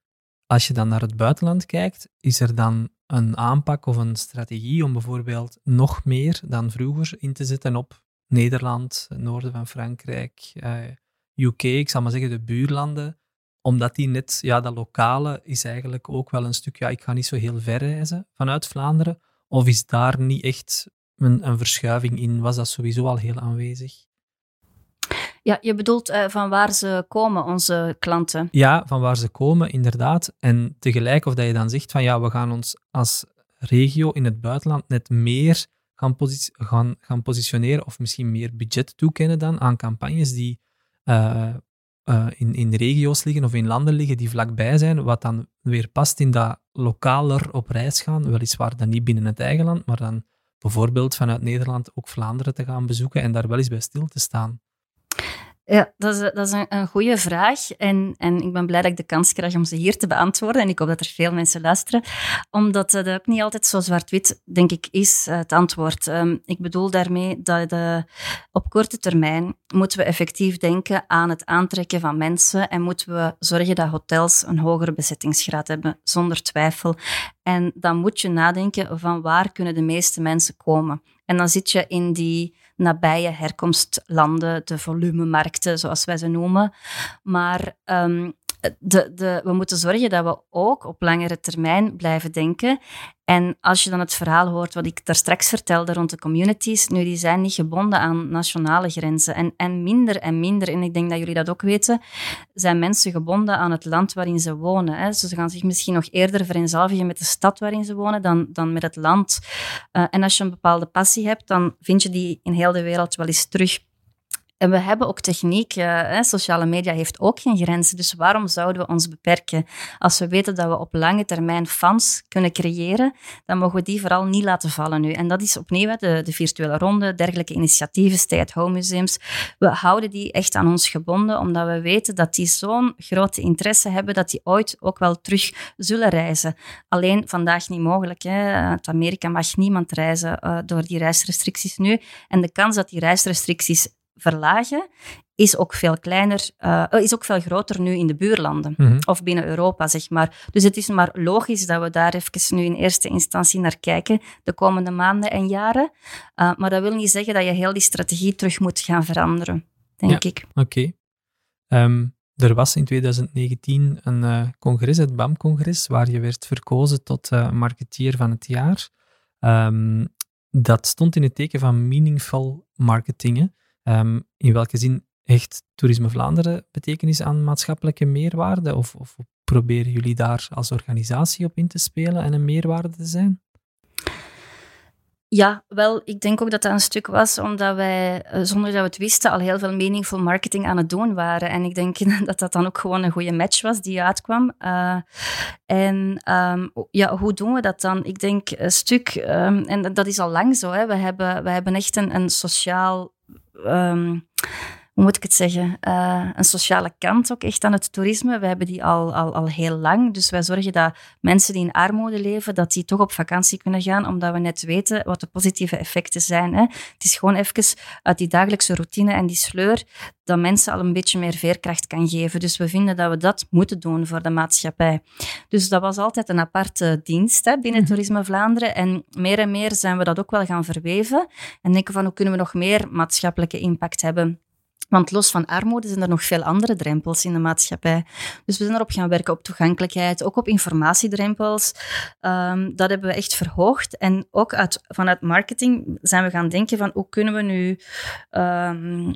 als je dan naar het buitenland kijkt, is er dan een aanpak of een strategie om bijvoorbeeld nog meer dan vroeger in te zetten op Nederland, noorden van Frankrijk, eh, UK, ik zal maar zeggen de buurlanden, omdat die net, ja, dat lokale is eigenlijk ook wel een stuk, ja, ik ga niet zo heel ver reizen vanuit Vlaanderen, of is daar niet echt een, een verschuiving in? Was dat sowieso al heel aanwezig? Ja, je bedoelt uh, van waar ze komen, onze klanten? Ja, van waar ze komen, inderdaad. En tegelijk of dat je dan zegt van ja, we gaan ons als regio in het buitenland net meer gaan, gaan, gaan positioneren of misschien meer budget toekennen dan aan campagnes die uh, uh, in, in regio's liggen of in landen liggen die vlakbij zijn, wat dan weer past in dat lokaler op reis gaan, weliswaar dan niet binnen het eigen land, maar dan bijvoorbeeld vanuit Nederland ook Vlaanderen te gaan bezoeken en daar wel eens bij stil te staan. Ja, dat is, dat is een, goede vraag. En, en ik ben blij dat ik de kans krijg om ze hier te beantwoorden. En ik hoop dat er veel mensen luisteren. Omdat dat ook niet altijd zo zwart-wit, denk ik, is het antwoord. Um, ik bedoel daarmee dat de, op korte termijn moeten we effectief denken aan het aantrekken van mensen. En moeten we zorgen dat hotels een hogere bezettingsgraad hebben, zonder twijfel. En dan moet je nadenken van waar kunnen de meeste mensen komen. En dan zit je in die nabije herkomstlanden, de volumemarkten, zoals wij ze noemen. Maar um, de, de, we moeten zorgen dat we ook op langere termijn blijven denken. En als je dan het verhaal hoort wat ik daar straks vertelde rond de communities, nu die zijn niet gebonden aan nationale grenzen. En, en minder en minder, en ik denk dat jullie dat ook weten, zijn mensen gebonden aan het land waarin ze wonen. Hè. ze gaan zich misschien nog eerder vereenzelvigen met de stad waarin ze wonen dan, dan met het land. Uh, en als je een bepaalde passie hebt, dan vind je die in heel de wereld wel eens terug. En we hebben ook techniek. Uh, sociale media heeft ook geen grenzen. Dus waarom zouden we ons beperken? Als we weten dat we op lange termijn fans kunnen creëren, dan mogen we die vooral niet laten vallen nu. En dat is opnieuw de, de virtuele ronde, dergelijke initiatieven, stay-at-home museums. We houden die echt aan ons gebonden, omdat we weten dat die zo'n grote interesse hebben, dat die ooit ook wel terug zullen reizen. Alleen vandaag niet mogelijk. Uit Amerika mag niemand reizen uh, door die reisrestricties nu. En de kans dat die reisrestricties verlagen, is ook veel kleiner, uh, is ook veel groter nu in de buurlanden. Mhm. Of binnen Europa, zeg maar. Dus het is maar logisch dat we daar even nu in eerste instantie naar kijken, de komende maanden en jaren. Uh, maar dat wil niet zeggen dat je heel die strategie terug moet gaan veranderen, denk ik. Oké. Okay. Um, ehm, er was in 2019 een uh, congres, het BAM-congres, waar je werd verkozen tot marketeer van het jaar. Um, dat stond in het teken van meaningful marketing. Um, in welke zin hecht Toerisme Vlaanderen betekenis aan maatschappelijke meerwaarde? Of, of proberen jullie daar als organisatie op in te spelen en een meerwaarde te zijn? Ja, wel, ik denk ook dat dat een stuk was omdat wij, eh, zonder dat we het wisten, al heel veel meaningful marketing aan het doen waren. En ik denk dat dat dan ook gewoon een goede match was die uitkwam. Uh, en um, ja, hoe doen we dat dan? Ik denk een stuk, um, en dat is al lang zo, hè. We, hebben, we hebben echt een, een sociaal um, hoe moet ik het zeggen, uh, een sociale kant ook echt aan het toerisme. We hebben die al, al, al heel lang. Dus wij zorgen dat mensen die in armoede leven, dat die toch op vakantie kunnen gaan, omdat we net weten wat de positieve effecten zijn. Hè. Het is gewoon even uit die dagelijkse routine en die sleur dat mensen al een beetje meer veerkracht kan geven. Dus we vinden dat we dat moeten doen voor de maatschappij. Dus dat was altijd een aparte dienst hè, binnen mhm. Toerisme Vlaanderen. En meer en meer zijn we dat ook wel gaan verweven. En denken van hoe kunnen we nog meer maatschappelijke impact hebben. Want los van armoede zijn er nog veel andere drempels in de maatschappij. Dus we zijn erop gaan werken op toegankelijkheid, ook op informatiedrempels. Um, dat hebben we echt verhoogd. En ook uit, vanuit marketing zijn we gaan denken van hoe kunnen we nu um,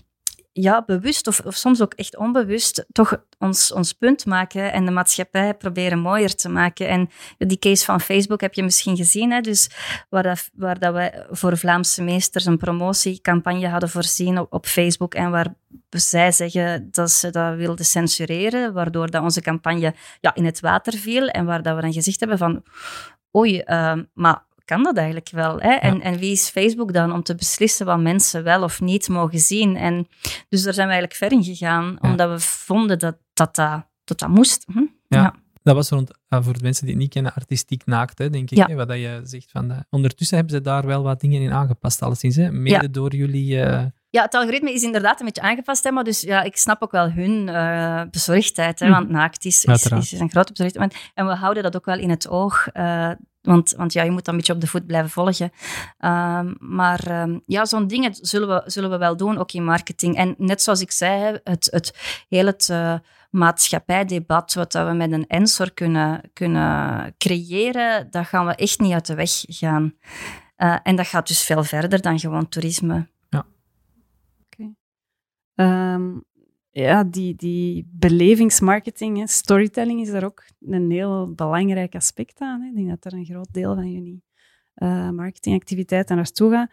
ja, bewust of, soms ook echt onbewust toch ons, ons punt maken en de maatschappij proberen mooier te maken. En die case van Facebook heb je misschien gezien, hè? Dus waar, dat, waar dat we voor Vlaamse meesters een promotiecampagne hadden voorzien op, op Facebook en waar zij zeggen dat ze dat wilden censureren, waardoor dat onze campagne ja, in het water viel en waar dat we dan gezegd hebben van oei, uh, maar kan dat eigenlijk wel? Hè? En, en wie is Facebook dan om te beslissen wat mensen wel of niet mogen zien? En dus daar zijn we eigenlijk ver in gegaan, omdat we vonden dat dat, dat, dat, moest. Hm? Ja. Dat was rond, uh, voor de mensen die het niet kennen, artistiek naakt, hè, denk ik. Hè, wat dat je zegt van. De, ondertussen hebben ze daar wel wat dingen in aangepast, alleszins. Hè, mede door jullie. Uh... Ja, het algoritme is inderdaad een beetje aangepast, hè, maar dus ja, ik snap ook wel hun uh, bezorgdheid, hè, hm. want naakt is, is, is, een grote bezorgdheid. En we houden dat ook wel in het oog. Uh, want, want ja, je moet dan een beetje op de voet blijven volgen. Um, maar um, ja, zo'n dingen zullen we, zullen we wel doen, ook in marketing. En net zoals ik zei, het, het hele het, uh, maatschappijdebat wat we met een Ensor kunnen, kunnen creëren, dat gaan we echt niet uit de weg gaan. en dat gaat dus veel verder dan gewoon toerisme. Ja. Oké. Ehm, ja, die, die belevingsmarketing, storytelling is daar ook een heel belangrijk aspect aan. Hè. Ik denk dat er een groot deel van jullie uh, marketingactiviteiten naartoe gaat.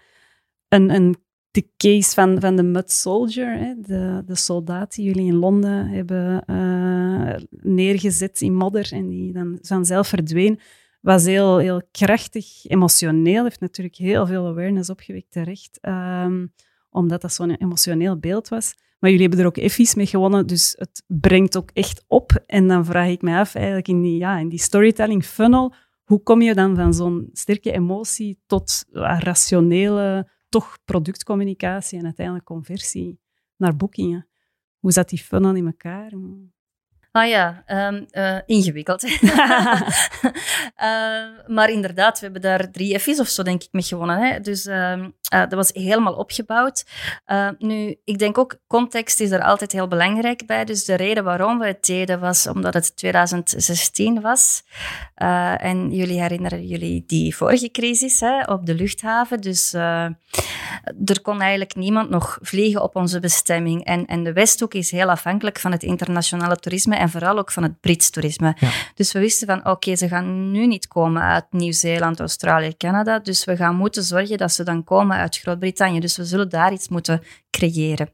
Een, een, de case van, van de Mud Soldier, hè, de, de soldaat die jullie in Londen hebben uh, neergezet in modder en die dan vanzelf verdween, was heel, heel krachtig, emotioneel, heeft natuurlijk heel veel awareness opgewekt terecht, um, omdat dat zo'n emotioneel beeld was. Maar jullie hebben er ook effies mee gewonnen, dus het brengt ook echt op. En dan vraag ik me af, eigenlijk in die, ja, in die storytelling funnel, hoe kom je dan van zo'n sterke emotie tot rationele, toch productcommunicatie en uiteindelijk conversie naar boekingen? Hoe zat die funnel in elkaar? Ah ja, um, uh, ingewikkeld. uh, maar inderdaad, we hebben daar drie F's of zo, denk ik, mee gewonnen. Hè? Dus uh, dat was helemaal opgebouwd. nu, ik denk ook, context is er altijd heel belangrijk bij. Dus de reden waarom we het deden was omdat het 2016 was. en jullie herinneren jullie die vorige crisis hè, op de luchthaven. Dus er kon eigenlijk niemand nog vliegen op onze bestemming. En, en de Westhoek is heel afhankelijk van het internationale toerisme en vooral ook van het Brits toerisme. Dus we wisten van, oké, ze gaan nu niet komen uit Nieuw-Zeeland, Australië, Canada, dus we gaan moeten zorgen dat ze dan komen uit Groot-Brittannië. Dus we zullen daar iets moeten creëren.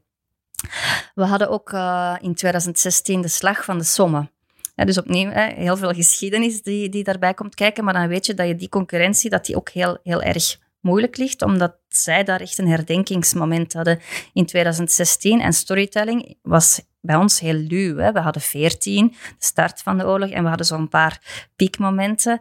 We hadden ook uh, in 2016 de slag van de Somme. Ja, dus opnieuw, hè, heel veel geschiedenis die, die daarbij komt kijken, maar dan weet je dat je die concurrentie dat die ook heel, heel erg moeilijk ligt, omdat zij daar echt een herdenkingsmoment hadden in 2016. En storytelling was bij ons heel luw. Hè. We hadden 14, de start van de oorlog, en we hadden zo'n paar piekmomenten.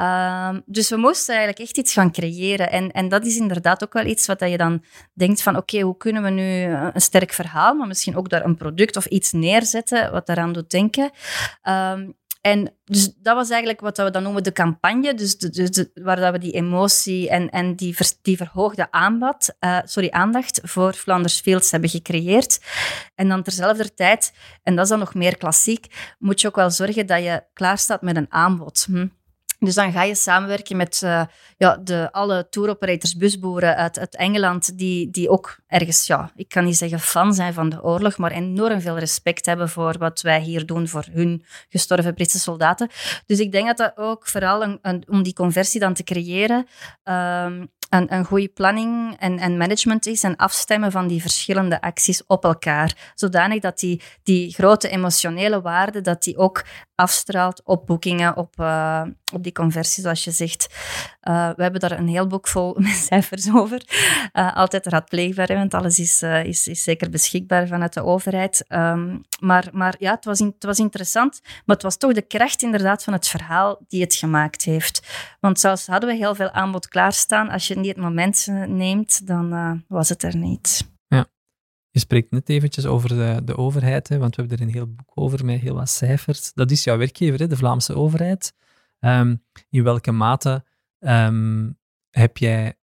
Uh, dus we moesten eigenlijk echt iets gaan creëren. En, en dat is inderdaad ook wel iets wat je dan denkt van oké, hoe kunnen we nu een sterk verhaal, maar misschien ook daar een product of iets neerzetten wat daaraan doet denken. Um, en dus dat was eigenlijk wat we dan noemen de campagne, dus, waar dat we die emotie en, en die, die verhoogde aanbod, uh, sorry, aandacht voor Flanders Fields hebben gecreëerd. En dan terzelfde tijd, en dat is dan nog meer klassiek, moet je ook wel zorgen dat je klaar staat met een aanbod. Hm? Dus dan ga je samenwerken met uh, ja, de, alle touroperators, busboeren uit, uit Engeland, die, die ook ergens, ja, ik kan niet zeggen fan zijn van de oorlog, maar enorm veel respect hebben voor wat wij hier doen voor hun gestorven Britse soldaten. Dus ik denk dat dat ook vooral een, om die conversie dan te creëren, um, een, een goede planning en, en management is en afstemmen van die verschillende acties op elkaar. Zodanig dat die, die grote emotionele waarde, dat die ook afstraalt op boekingen, op, uh, op die conversie, zoals je zegt. Uh, we hebben daar een heel boek vol met cijfers over. Uh, altijd raadpleegbaar, want alles is, is, is zeker beschikbaar vanuit de overheid. Um, maar, maar ja, het was, het was interessant, maar het was toch de kracht inderdaad van het verhaal die het gemaakt heeft. Want zelfs hadden we heel veel aanbod klaarstaan, als je niet het moment neemt, dan was het er niet. Je spreekt net eventjes over de, de overheid, hè, want we hebben er een heel boek over met heel wat cijfers. Dat is jouw werkgever, hè, de Vlaamse overheid. Ehm, in welke mate um, heb jij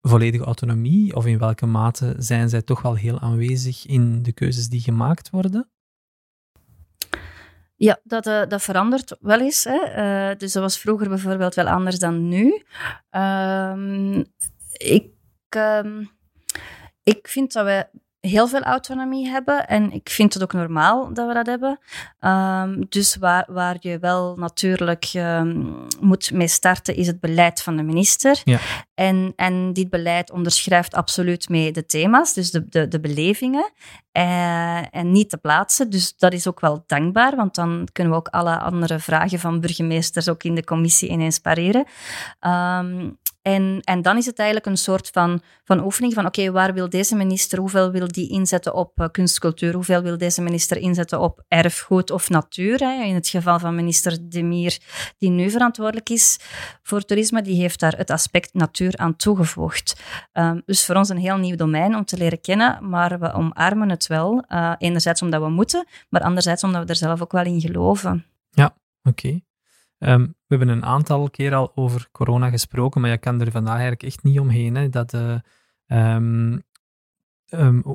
volledige autonomie of in welke mate zijn zij toch wel heel aanwezig in de keuzes die gemaakt worden? Ja, dat, uh, dat verandert wel eens. Hè. Uh, dus dat was vroeger bijvoorbeeld wel anders dan nu. Um, ik, ik vind dat wij heel veel autonomie hebben. En ik vind het ook normaal dat we dat hebben. Um, dus waar, waar je wel natuurlijk um, moet mee starten, is het beleid van de minister. Ja. En, en dit beleid onderschrijft absoluut mee de thema's, dus de, de, de belevingen. Uh, en niet te plaatsen. Dus dat is ook wel dankbaar, want dan kunnen we ook alle andere vragen van burgemeesters ook in de commissie ineens pareren. Um, en, en dan is het eigenlijk een soort van, van oefening van oké, waar wil deze minister, hoeveel wil die inzetten op uh, kunstcultuur, hoeveel wil deze minister inzetten op erfgoed of natuur. Hè? In het geval van minister Demir, die nu verantwoordelijk is voor toerisme, die heeft daar het aspect natuur aan toegevoegd. Um, dus voor ons een heel nieuw domein om te leren kennen, maar we omarmen het wel. Uh, enerzijds omdat we moeten, maar anderzijds omdat we er zelf ook wel in geloven. Ja, oké. Ehm, we hebben een aantal keer al over corona gesproken, maar je kan er vandaag eigenlijk echt niet omheen. Hè, dat, uh, um,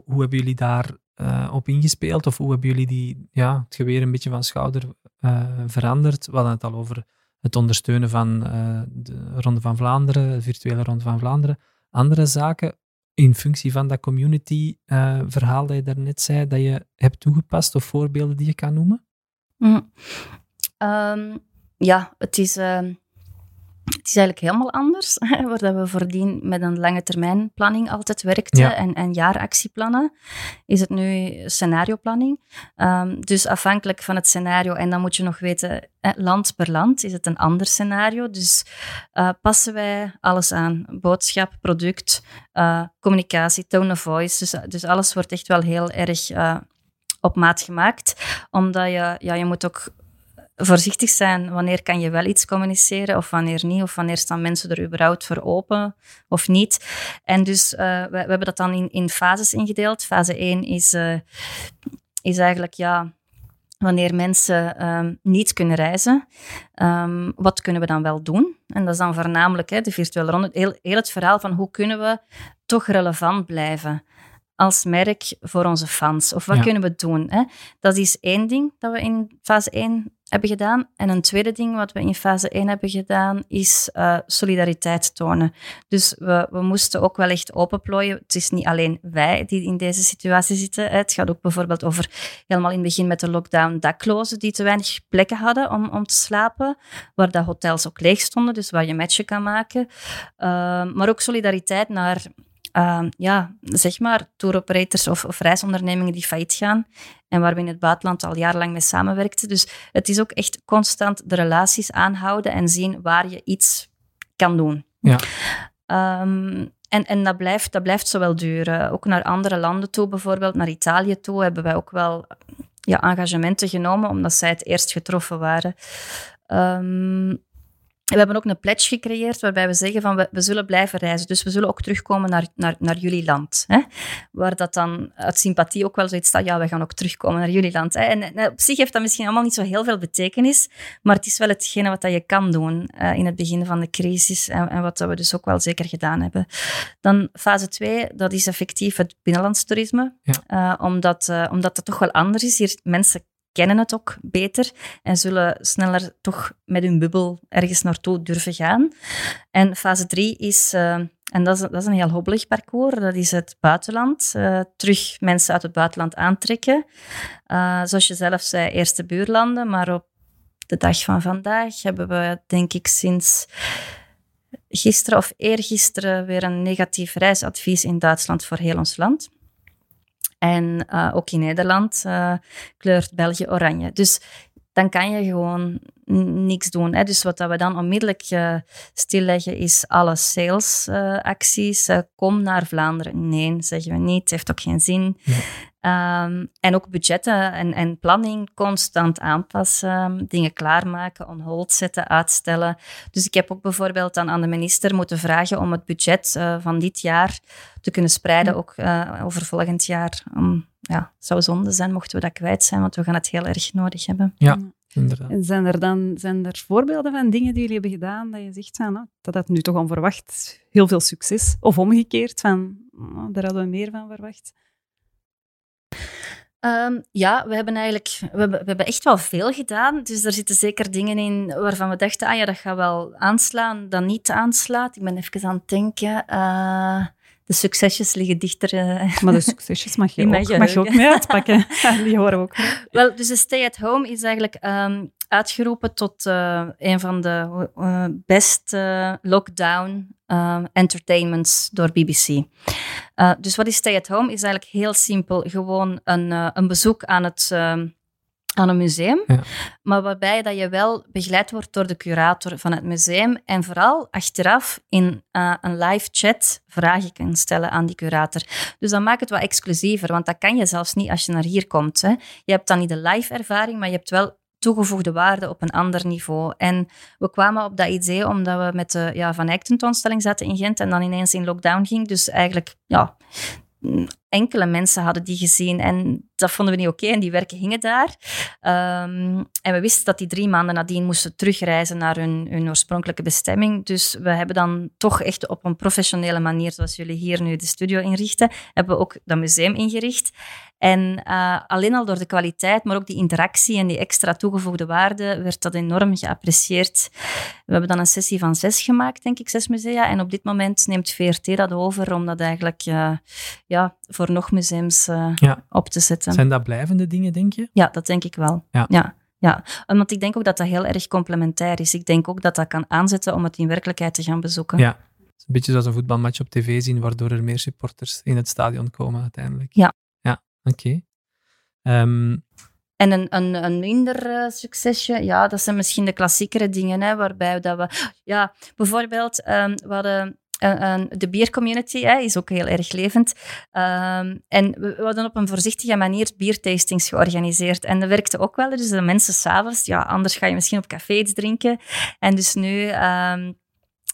hoe hebben jullie daar uh, op ingespeeld? Of hoe hebben jullie die, ja, het geweer een beetje van schouder uh, veranderd? We hadden het al over het ondersteunen van de Ronde van Vlaanderen, de virtuele Ronde van Vlaanderen, andere zaken in functie van dat community-verhaal dat je daarnet zei, dat je hebt toegepast of voorbeelden die je kan noemen? Mm. Ehm, ja, het is, ehm, het is eigenlijk helemaal anders. Waar dat we voordien met een lange termijn planning altijd werkten en, en jaaractieplannen, is het nu scenarioplanning. Um, dus afhankelijk van het scenario, en dan moet je nog weten, land per land is het een ander scenario. Dus uh, passen wij alles aan. Boodschap, product, uh, communicatie, tone of voice. Dus, dus alles wordt echt wel heel erg uh, op maat gemaakt. Omdat je, ja, je moet ook voorzichtig zijn. Wanneer kan je wel iets communiceren of wanneer niet? Of wanneer staan mensen er überhaupt voor open of niet? En dus uh, we, we, hebben dat dan in, in fases ingedeeld. Fase 1 is, uh, is eigenlijk ja, wanneer mensen um, niet kunnen reizen. Um, wat kunnen we dan wel doen? En dat is dan voornamelijk hè, de virtuele ronde. Heel, heel het verhaal van hoe kunnen we toch relevant blijven als merk voor onze fans? Of wat kunnen we doen? Hè? Dat is één ding dat we in fase 1 hebben gedaan. En een tweede ding wat we in fase 1 hebben gedaan, is uh, solidariteit tonen. Dus we, we moesten ook wel echt openplooien. Het is niet alleen wij die in deze situatie zitten. Het gaat ook bijvoorbeeld over helemaal in het begin met de lockdown daklozen die te weinig plekken hadden om, om te slapen, waar de hotels ook leeg stonden, dus waar je matchen kan maken. Uh, maar ook solidariteit naar uh, ja, zeg maar, tour operators of, of, reisondernemingen die failliet gaan en waar we in het buitenland al jarenlang mee samenwerkten. Dus het is ook echt constant de relaties aanhouden en zien waar je iets kan doen. Ja. Um, en, en dat, blijft, dat blijft zo wel duren. Ook naar andere landen toe, bijvoorbeeld naar Italië toe, hebben wij ook wel ja, engagementen genomen, omdat zij het eerst getroffen waren. Um, we hebben ook een pledge gecreëerd waarbij we zeggen van we, we zullen blijven reizen. Dus we zullen ook terugkomen naar, naar, naar jullie land. Hè? Waar dat dan uit sympathie ook wel zoiets staat, ja, we gaan ook terugkomen naar jullie land. Hè? En, op zich heeft dat misschien allemaal niet zo heel veel betekenis, maar het is wel hetgene wat dat je kan doen uh, in het begin van de crisis en, en wat dat we dus ook wel zeker gedaan hebben. Dan fase 2, dat is effectief het binnenlandstoerisme. Ja. Uh, omdat, uh, omdat dat toch wel anders is. Hier mensen kennen het ook beter en zullen sneller toch met hun bubbel ergens naartoe durven gaan. En fase 3 is, uh, en dat is, dat is, een heel hobbelig parcours, dat is het buitenland. Uh, terug mensen uit het buitenland aantrekken. Uh, zoals je zelf zei, eerste buurlanden, maar op de dag van vandaag hebben we, denk ik, sinds gisteren of eergisteren weer een negatief reisadvies in Duitsland voor heel ons land. En uh, ook in Nederland uh, kleurt België oranje. Dus dan kan je gewoon niks doen. Hè. Dus wat dat we dan onmiddellijk uh, stilleggen is alle salesacties. kom naar Vlaanderen. Nee, zeggen we niet. Het heeft ook geen zin. Ja. Um, en ook budgetten en, en, planning constant aanpassen, dingen klaarmaken, on hold zetten, uitstellen. Dus ik heb ook bijvoorbeeld dan aan de minister moeten vragen om het budget van dit jaar te kunnen spreiden, ook over volgend jaar. Ja, het zou zonde zijn mochten we dat kwijt zijn, want we gaan het heel erg nodig hebben. Ja, inderdaad. En zijn er dan zijn er voorbeelden van dingen die jullie hebben gedaan dat je zegt van, nou, dat dat nu toch onverwacht heel veel succes? Of omgekeerd, van, oh, daar hadden we meer van verwacht? Um, ja, we hebben eigenlijk we hebben, we hebben echt wel veel gedaan. Dus er zitten zeker dingen in waarvan we dachten, ah ja, dat gaat wel aanslaan, dan niet aanslaat. Ik ben even aan het denken. Uh, de succesjes liggen dichter. Uh, maar de succesjes mag je, ook, mag je ook mee uitpakken. Die horen ook. Wel, dus de stay at home is eigenlijk um, uitgeroepen tot uh, een van de uh, best lockdown entertainments door BBC. dus wat is stay at home? Is eigenlijk heel simpel. Gewoon een, een bezoek aan het ehm, aan een museum, ja. maar waarbij dat je wel begeleid wordt door de curator van het museum en vooral achteraf in uh, een live chat vragen kan stellen aan die curator. Dus dat maakt het wat exclusiever, want dat kan je zelfs niet als je naar hier komt. Hè. Je hebt dan niet de live ervaring, maar je hebt wel toegevoegde waarde op een ander niveau. En we kwamen op dat idee omdat we met de ja, Van Eyck tentoonstelling zaten in Gent en dan ineens in lockdown ging. Dus eigenlijk, ja, enkele mensen hadden die gezien en dat vonden we niet oké en die werken hingen daar. Um, en we wisten dat die drie maanden nadien moesten terugreizen naar hun, hun oorspronkelijke bestemming. Dus we hebben dan toch echt op een professionele manier, zoals jullie hier nu de studio inrichten, hebben we ook dat museum ingericht. En uh, alleen al door de kwaliteit, maar ook die interactie en die extra toegevoegde waarde, werd dat enorm geapprecieerd. We hebben dan een sessie van zes gemaakt, denk ik, zes musea. En op dit moment neemt VRT dat over om dat eigenlijk uh, ja, voor nog museums uh, ja. op te zetten. Zijn dat blijvende dingen, denk je? Ja, dat denk ik wel. Ja. ja. Ja, want ik denk ook dat dat heel erg complementair is. Ik denk ook dat dat kan aanzetten om het in werkelijkheid te gaan bezoeken. Ja, het is een beetje zoals een voetbalmatch op tv zien, waardoor er meer supporters in het stadion komen uiteindelijk. Ja. Oké. Ehm, en een, een, een minder uh, succesje, ja, dat zijn misschien de klassiekere dingen, hè, waarbij dat we... Ja, bijvoorbeeld, um, we hadden de biercommunity hè, is ook heel erg levend. Um, en we, hadden op een voorzichtige manier biertastings georganiseerd. En dat werkte ook wel. Dus de mensen s'avonds, ja, anders ga je misschien op café iets drinken. En dus nu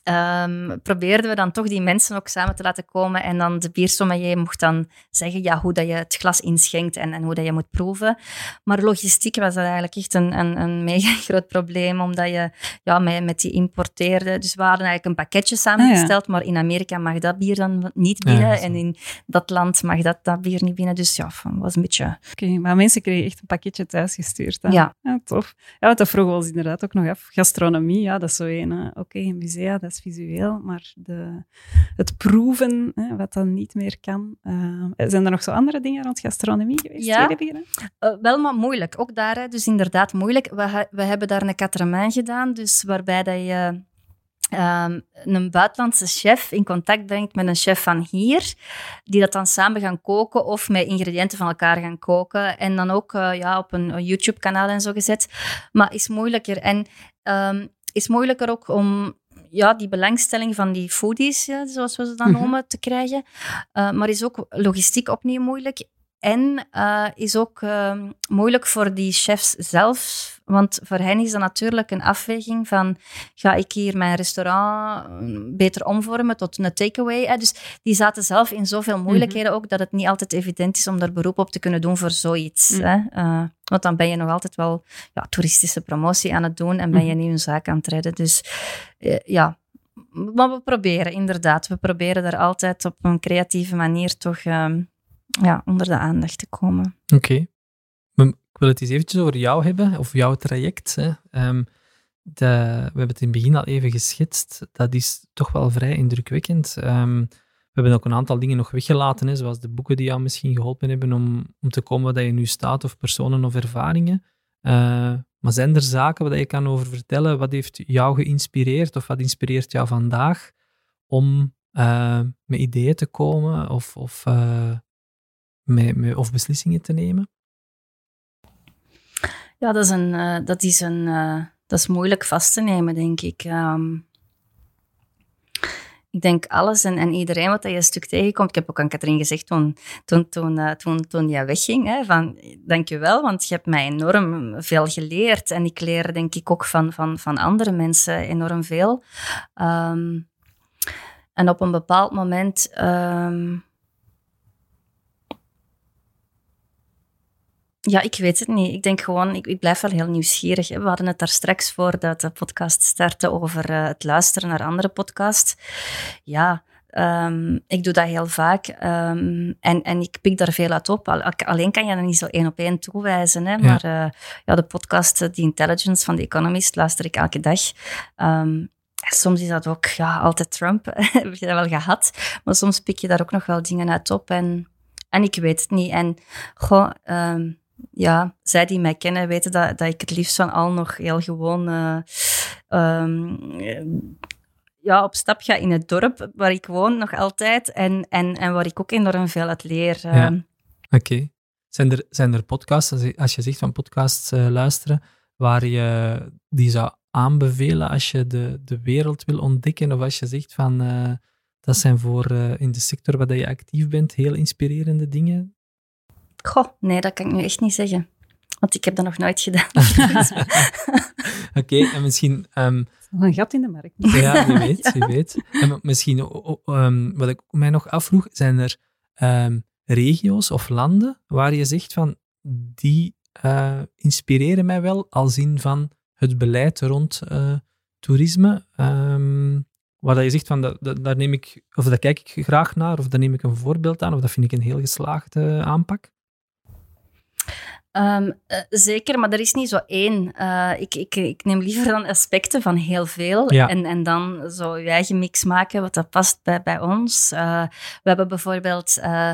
um, probeerden we dan toch die mensen ook samen te laten komen. En dan de biersommelier mocht dan zeggen ja, hoe dat je het glas inschenkt en, en hoe dat je moet proeven. Maar logistiek was dat eigenlijk echt een, een, een mega groot probleem, omdat je ja, met, met die importeerde... Dus we hadden eigenlijk een pakketje samengesteld, ah, maar in Amerika mag dat bier dan niet binnen. en in dat land mag dat, dat bier niet binnen. Dus ja, was een beetje... Oké, maar mensen kregen echt een pakketje thuis gestuurd. Ja. ja. Tof. Ja, dat vroegen we ons inderdaad ook nog af. Gastronomie, ja, dat is zo een... Oké, musea, dat is visueel, maar de, het proeven, hè, wat dan niet meer kan. Uh, zijn er nog zo andere dingen rond gastronomie geweest? Ja, uh, wel maar moeilijk. Ook daar, hè, dus inderdaad moeilijk. We, we hebben daar een katramin gedaan, dus waarbij dat je... Um, een buitenlandse chef in contact brengt met een chef van hier, die dat dan samen gaan koken of met ingrediënten van elkaar gaan koken. En dan ook uh, ja, op een, een YouTube-kanaal en zo gezet. Maar is moeilijker. En um, is moeilijker ook om ja, die belangstelling van die foodies, ja, zoals we ze dan mhm. noemen, te krijgen. Uh, maar is ook logistiek opnieuw moeilijk. En uh, is ook uh, moeilijk voor die chefs zelf, want voor hen is dat natuurlijk een afweging van ga ik hier mijn restaurant beter omvormen tot een takeaway. Dus die zaten zelf in zoveel mhm. moeilijkheden ook dat het niet altijd evident is om daar beroep op te kunnen doen voor zoiets. Mm. Hè? Uh, want dan ben je nog altijd wel ja, toeristische promotie aan het doen en ben je mhm. niet een zaak aan het redden. Dus uh, ja, maar we proberen inderdaad. We proberen er altijd op een creatieve manier toch um, ja, onder de aandacht te komen. Oké. Ik wil het eens eventjes over jou hebben, of jouw traject. Hè. Um, de, we hebben het in het begin al even geschetst. Dat is toch wel vrij indrukwekkend. Um, we hebben ook een aantal dingen nog weggelaten, zoals de boeken die jou misschien geholpen hebben om, om te komen waar je nu staat, of personen of ervaringen. Uh, maar zijn er zaken waar je kan over vertellen? Wat heeft jou geïnspireerd, of wat inspireert jou vandaag om uh, met ideeën te komen of, of uh, met, of beslissingen te nemen? Ja, dat is, een, uh, dat is, een, uh, dat is moeilijk vast te nemen, denk ik. Um, ik denk alles en, en iedereen wat je een stuk tegenkomt. Ik heb ook aan Katrien gezegd toen, toen, toen, uh, toen, toen jij wegging, hè, van dankjewel, want je hebt mij enorm veel geleerd. En ik leer denk ik ook van, van, van andere mensen enorm veel. Um, en op een bepaald moment... Um, Ja, ik weet het niet. Ik denk gewoon, ik, ik blijf wel heel nieuwsgierig. We hadden het daar straks voordat de podcast startte over uh, het luisteren naar andere podcasts. Ja, um, ik doe dat heel vaak um, en, en ik pik daar veel uit op. Alleen kan je dat niet zo één op één toewijzen. Hè? Maar uh, ja, de podcast The Intelligence van The Economist luister ik elke dag. Um, soms is dat ook ja, altijd Trump, heb je dat wel gehad. Maar soms pik je daar ook nog wel dingen uit op. En, en ik weet het niet. En goh, um, ja, zij die mij kennen weten dat, dat ik het liefst van al nog heel gewoon uh, um, ja, op stap ga in het dorp waar ik woon nog altijd en, en, en waar ik ook enorm veel uit leer. Ja. Ehm. Oké. Zijn, er, zijn er podcasts, als je zegt van podcasts uh, luisteren, waar je die zou aanbevelen als je de, de wereld wil ontdekken of als je zegt van... Uh, dat zijn voor uh, in de sector waar je actief bent heel inspirerende dingen Goh, nee, dat kan ik nu echt niet zeggen. Want ik heb dat nog nooit gedaan. Oké, en misschien... Um, een gat in de markt. Ja, wie weet, wie weet. En misschien, um, wat ik mij nog afvroeg, zijn er um, regio's of landen waar je zegt van, die uh, inspireren mij wel, als in van het beleid rond uh, toerisme. Um, waar je zegt van, dat, daar neem ik, of daar kijk ik graag naar, of daar neem ik een voorbeeld aan, of dat vind ik een heel geslaagde aanpak. Um, zeker, maar er is niet zo één. Uh, ik, ik, ik, neem liever dan aspecten van heel veel ja. en, en dan zo je eigen mix maken wat dat past bij, bij ons. Uh, we hebben bijvoorbeeld uh,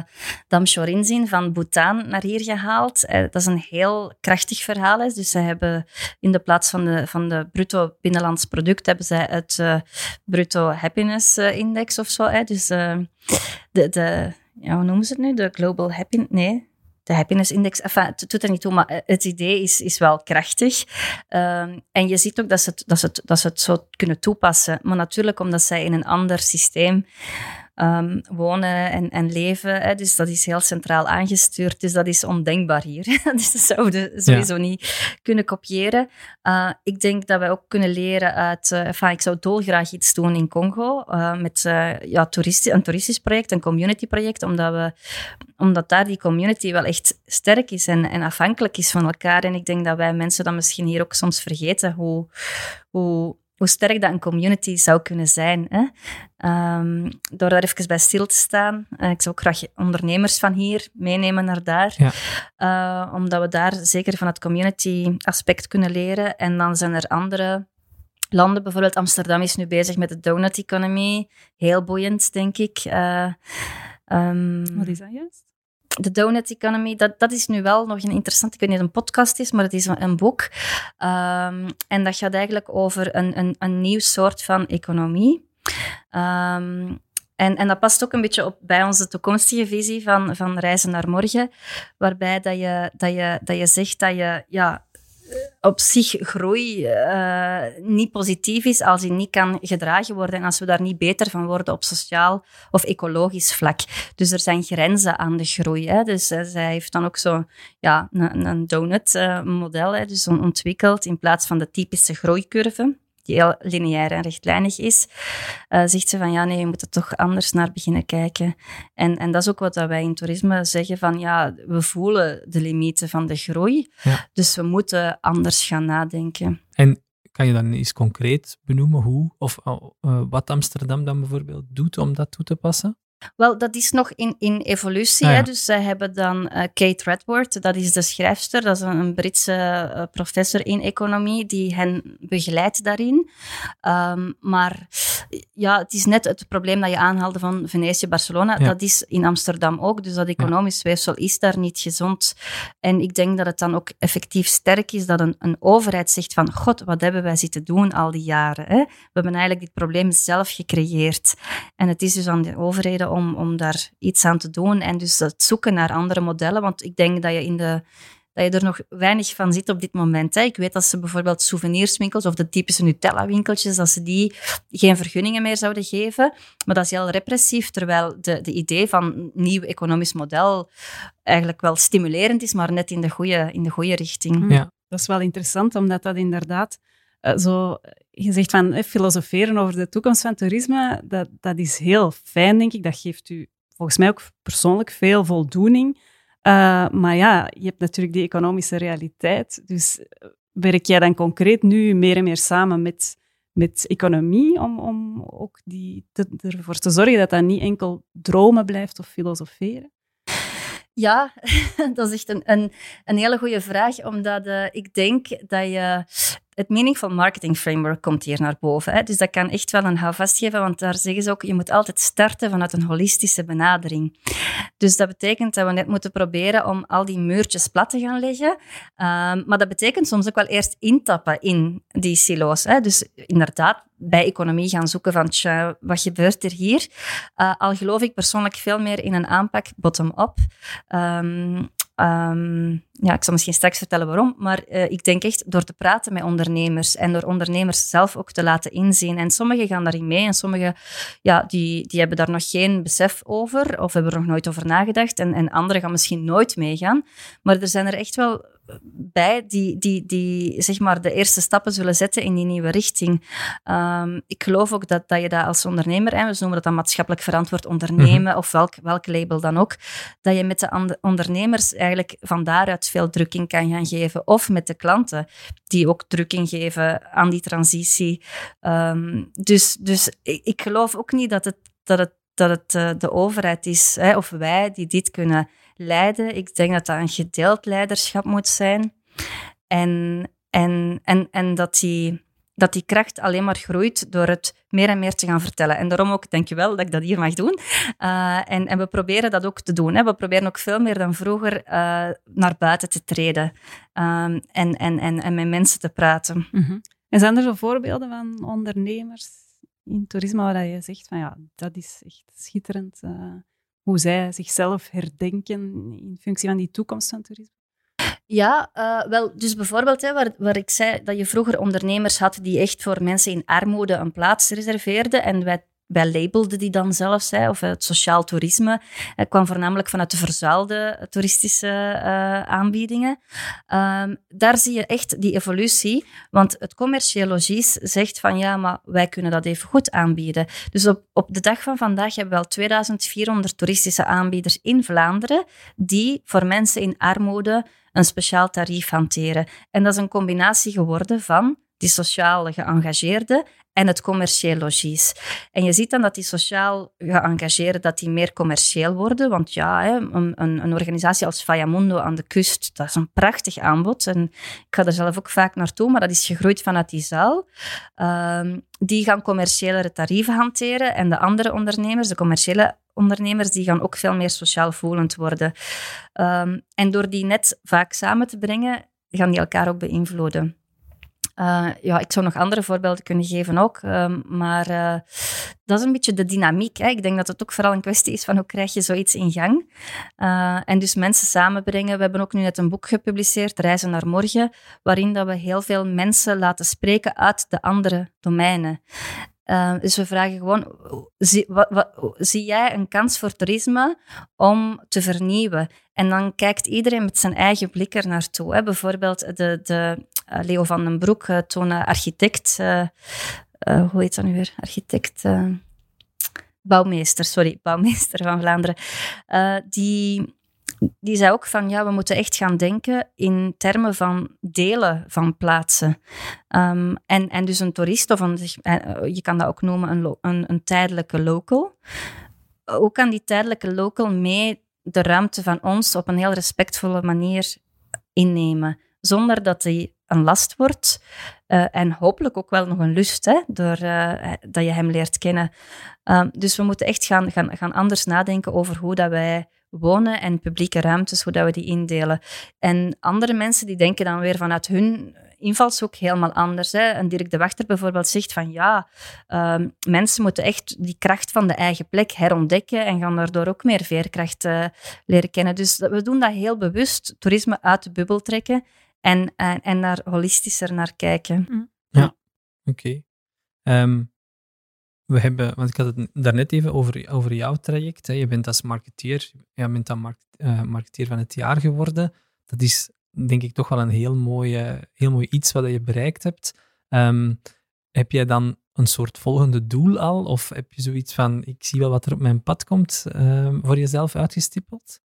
Dam Shorinzin van Bhutan naar hier gehaald. dat is een heel krachtig verhaal. Hè. Dus ze hebben in de plaats van de, van de bruto binnenlands product hebben zij het bruto happiness index of zo. Hè. Dus de, de ja, hoe noemen ze het nu? De Global Happiness... Nee, de happiness index, enfin, het doet er niet toe, maar eh, het idee is, is wel krachtig. Um, en je ziet ook dat ze, het, dat, ze het, dat ze het zo kunnen toepassen. Maar natuurlijk omdat zij in een ander systeem um, wonen en, en leven. Hè. Dus dat is heel centraal aangestuurd. Dus dat is ondenkbaar hier. dus dat zouden we sowieso niet kunnen kopiëren. Uh, ik denk dat wij ook kunnen leren uit... Uh, enfin, ik zou dolgraag iets doen in Congo uh, met ja, toeristisch, een toeristisch project, een community project, omdat, we, omdat daar die community wel echt sterk is en, en afhankelijk is van elkaar. En ik denk dat wij mensen dat misschien hier ook soms vergeten, hoe, hoe hoe sterk dat een community zou kunnen zijn. Hè? Um, door daar even bij stil te staan. Uh, ik zou ook graag ondernemers van hier meenemen naar daar. Ja. Uh, omdat we daar zeker van het community aspect kunnen leren. En dan zijn er andere landen, bijvoorbeeld Amsterdam is nu bezig met de donut economy. Heel boeiend, denk ik. Uh, um, Wat is dat juist? De Donut Economy, dat, dat is nu wel nog een interessant, ik weet niet of het een podcast is, maar het is een, boek. Um, en dat gaat eigenlijk over een, een, een nieuw soort van economie. Um, en, en dat past ook een beetje op bij onze toekomstige visie van, van reizen naar morgen, waarbij dat je, dat je, dat je zegt dat je ja, op zich groei uh, niet positief is als die niet kan gedragen worden en als we daar niet beter van worden op sociaal of ecologisch vlak. Dus er zijn grenzen aan de groei. Hè. Dus uh, zij heeft dan ook zo ja, een, een donut-model dus ontwikkeld in plaats van de typische groeicurve die heel lineair en rechtlijnig is, uh, zegt ze van ja, nee, je moet er toch anders naar beginnen kijken. En, en dat is ook wat wij in toerisme zeggen van ja, we voelen de limieten van de groei, dus we moeten anders gaan nadenken. En kan je dan eens concreet benoemen hoe of uh, wat Amsterdam dan bijvoorbeeld doet om dat toe te passen? Wel, dat is nog in, in evolutie. Ah, Dus zij hebben dan uh, Kate Redworth, dat is de schrijfster, dat is een, Britse uh, professor in economie, die hen begeleidt daarin. Um, maar ja, het is net het probleem dat je aanhaalde van Venetië, Barcelona. Dat is in Amsterdam ook, dus dat economisch weefsel is daar niet gezond. En ik denk dat het dan ook effectief sterk is dat een, een overheid zegt van, god, wat hebben wij zitten doen al die jaren? Hè? We hebben eigenlijk dit probleem zelf gecreëerd. En het is dus aan de overheden om, om daar iets aan te doen. En dus het zoeken naar andere modellen. Want ik denk dat je, in de, dat je er nog weinig van ziet op dit moment. Hè. Ik weet dat ze bijvoorbeeld souvenirswinkels of de typische Nutella-winkeltjes, dat ze die geen vergunningen meer zouden geven. Maar dat is heel repressief, terwijl de, de idee van een nieuw economisch model eigenlijk wel stimulerend is, maar net in de goede, in de goede richting. Ja. Dat is wel interessant, omdat dat inderdaad zo je zegt van eh, filosoferen over de toekomst van toerisme, dat, dat is heel fijn, denk ik. Dat geeft u volgens mij ook persoonlijk veel voldoening. Uh, maar ja, je hebt natuurlijk die economische realiteit. Dus eh, werk jij dan concreet nu meer en meer samen met, met economie om, om ook die ervoor te zorgen dat dat niet enkel dromen blijft of filosoferen? Ja, dat is echt een, een, een hele goede vraag, omdat ik denk dat je het Meaningful Marketing Framework komt hier naar boven. Hè. Dus dat kan echt wel een houvast geven, want daar zeggen ze ook, je moet altijd starten vanuit een holistische benadering. Dus dat betekent dat we net moeten proberen om al die muurtjes plat te gaan leggen. Um, maar dat betekent soms ook wel eerst intappen in die silo's. Hè. Dus inderdaad, bij economie gaan zoeken van, wat gebeurt er hier? Uh, al geloof ik persoonlijk veel meer in een aanpak bottom-up. Um, Um, ja, ik zal misschien straks vertellen waarom, maar uh, ik denk echt door te praten met ondernemers en door ondernemers zelf ook te laten inzien. En sommigen gaan daarin mee en sommigen ja, die, die hebben daar nog geen besef over of hebben er nog nooit over nagedacht. En, en anderen gaan misschien nooit meegaan. Maar er zijn er echt wel bij die, die, die zeg maar de eerste stappen zullen zetten in die nieuwe richting. Um, ik geloof ook dat, dat je dat als ondernemer, en we noemen dat dan maatschappelijk verantwoord ondernemen, mhm. of welk, welk label dan ook, dat je met de ondernemers eigenlijk van daaruit veel drukking kan gaan geven. Of met de klanten, die ook drukking geven aan die transitie. Um, dus dus ik, ik geloof ook niet dat het, dat het, dat het uh, de overheid is, hè, of wij, die dit kunnen leiden. Ik denk dat dat een gedeeld leiderschap moet zijn. En, en, en, en dat die dat die kracht alleen maar groeit door het meer en meer te gaan vertellen. En daarom ook, denk je wel, dat ik dat hier mag doen. Uh, en, en we proberen dat ook te doen. Hè. We proberen ook veel meer dan vroeger uh, naar buiten te treden um, en, en, en, en met mensen te praten. Mm. En zijn er zo voorbeelden van ondernemers in toerisme waar je zegt van ja, dat is echt schitterend uh, hoe zij zichzelf herdenken in functie van die toekomst van toerisme? Ja, uh, wel, dus bijvoorbeeld hè, waar, waar ik zei dat je vroeger ondernemers had die echt voor mensen in armoede een plaats reserveerden en wij wij labelden die dan zelfs, hè, of het sociaal toerisme. Het kwam voornamelijk vanuit de verzaalde toeristische uh, aanbiedingen. Um, daar zie je echt die evolutie, want het commercieel logies zegt van ja, maar wij kunnen dat even goed aanbieden. Dus op, op de dag van vandaag hebben we wel 2400 toeristische aanbieders in Vlaanderen die voor mensen in armoede een speciaal tarief hanteren. En dat is een combinatie geworden van die sociaal geëngageerden en het commercieel logies. En je ziet dan dat die sociaal geëngageerden dat die meer commercieel worden. Want ja, een, een, organisatie als Fayamundo aan de kust, dat is een prachtig aanbod. En ik ga er zelf ook vaak naartoe, maar dat is gegroeid vanuit die zaal. Um, die gaan commerciëlere tarieven hanteren. En de andere ondernemers, de commerciële ondernemers, die gaan ook veel meer sociaal voelend worden. Um, en door die net vaak samen te brengen, gaan die elkaar ook beïnvloeden. Uh, ja, ik zou nog andere voorbeelden kunnen geven ook, uh, maar uh, dat is een beetje de dynamiek. Hè. Ik denk dat het ook vooral een kwestie is van hoe krijg je zoiets in gang. Uh, en dus mensen samenbrengen. We hebben ook nu net een boek gepubliceerd, Reizen naar Morgen, waarin dat we heel veel mensen laten spreken uit de andere domeinen. Uh, dus we vragen gewoon, zie, wat, zie jij een kans voor toerisme om te vernieuwen? En dan kijkt iedereen met zijn eigen blik er naartoe. Bijvoorbeeld de, de uh, Leo van den Broek, toen architect, hoe heet dat nu weer? Architect, bouwmeester, sorry, bouwmeester van Vlaanderen. die die zei ook van ja, we moeten echt gaan denken in termen van delen van plaatsen. Um, en, en dus een toerist of een, eh, je kan dat ook noemen een, een, tijdelijke local. Hoe kan die tijdelijke local mee de ruimte van ons op een heel respectvolle manier innemen? Zonder dat die een last wordt uh, en hopelijk ook wel nog een lust, hè, door, uh, dat je hem leert kennen. Um, dus we moeten echt gaan, gaan, gaan anders nadenken over hoe dat wij wonen en publieke ruimtes, hoe dat we die indelen. En andere mensen die denken dan weer vanuit hun invalshoek helemaal anders. Hè. En Dirk de Wachter bijvoorbeeld zegt van ja, um, mensen moeten echt die kracht van de eigen plek herontdekken en gaan daardoor ook meer veerkracht uh, leren kennen. Dus we doen dat heel bewust, toerisme uit de bubbel trekken en, en, en daar holistischer naar kijken. Mm. Ja, oké. Okay. Um, ehm, we hebben, want ik had het daarnet even over, over jouw traject. Hè. Je bent als marketeer, ja, bent dan market, uh, marketeer van het jaar geworden. Dat is denk ik toch wel een heel mooi, heel mooi iets wat je bereikt hebt. Um, heb jij dan een soort volgende doel al? Of heb je zoiets van, ik zie wel wat er op mijn pad komt, um, voor jezelf uitgestippeld?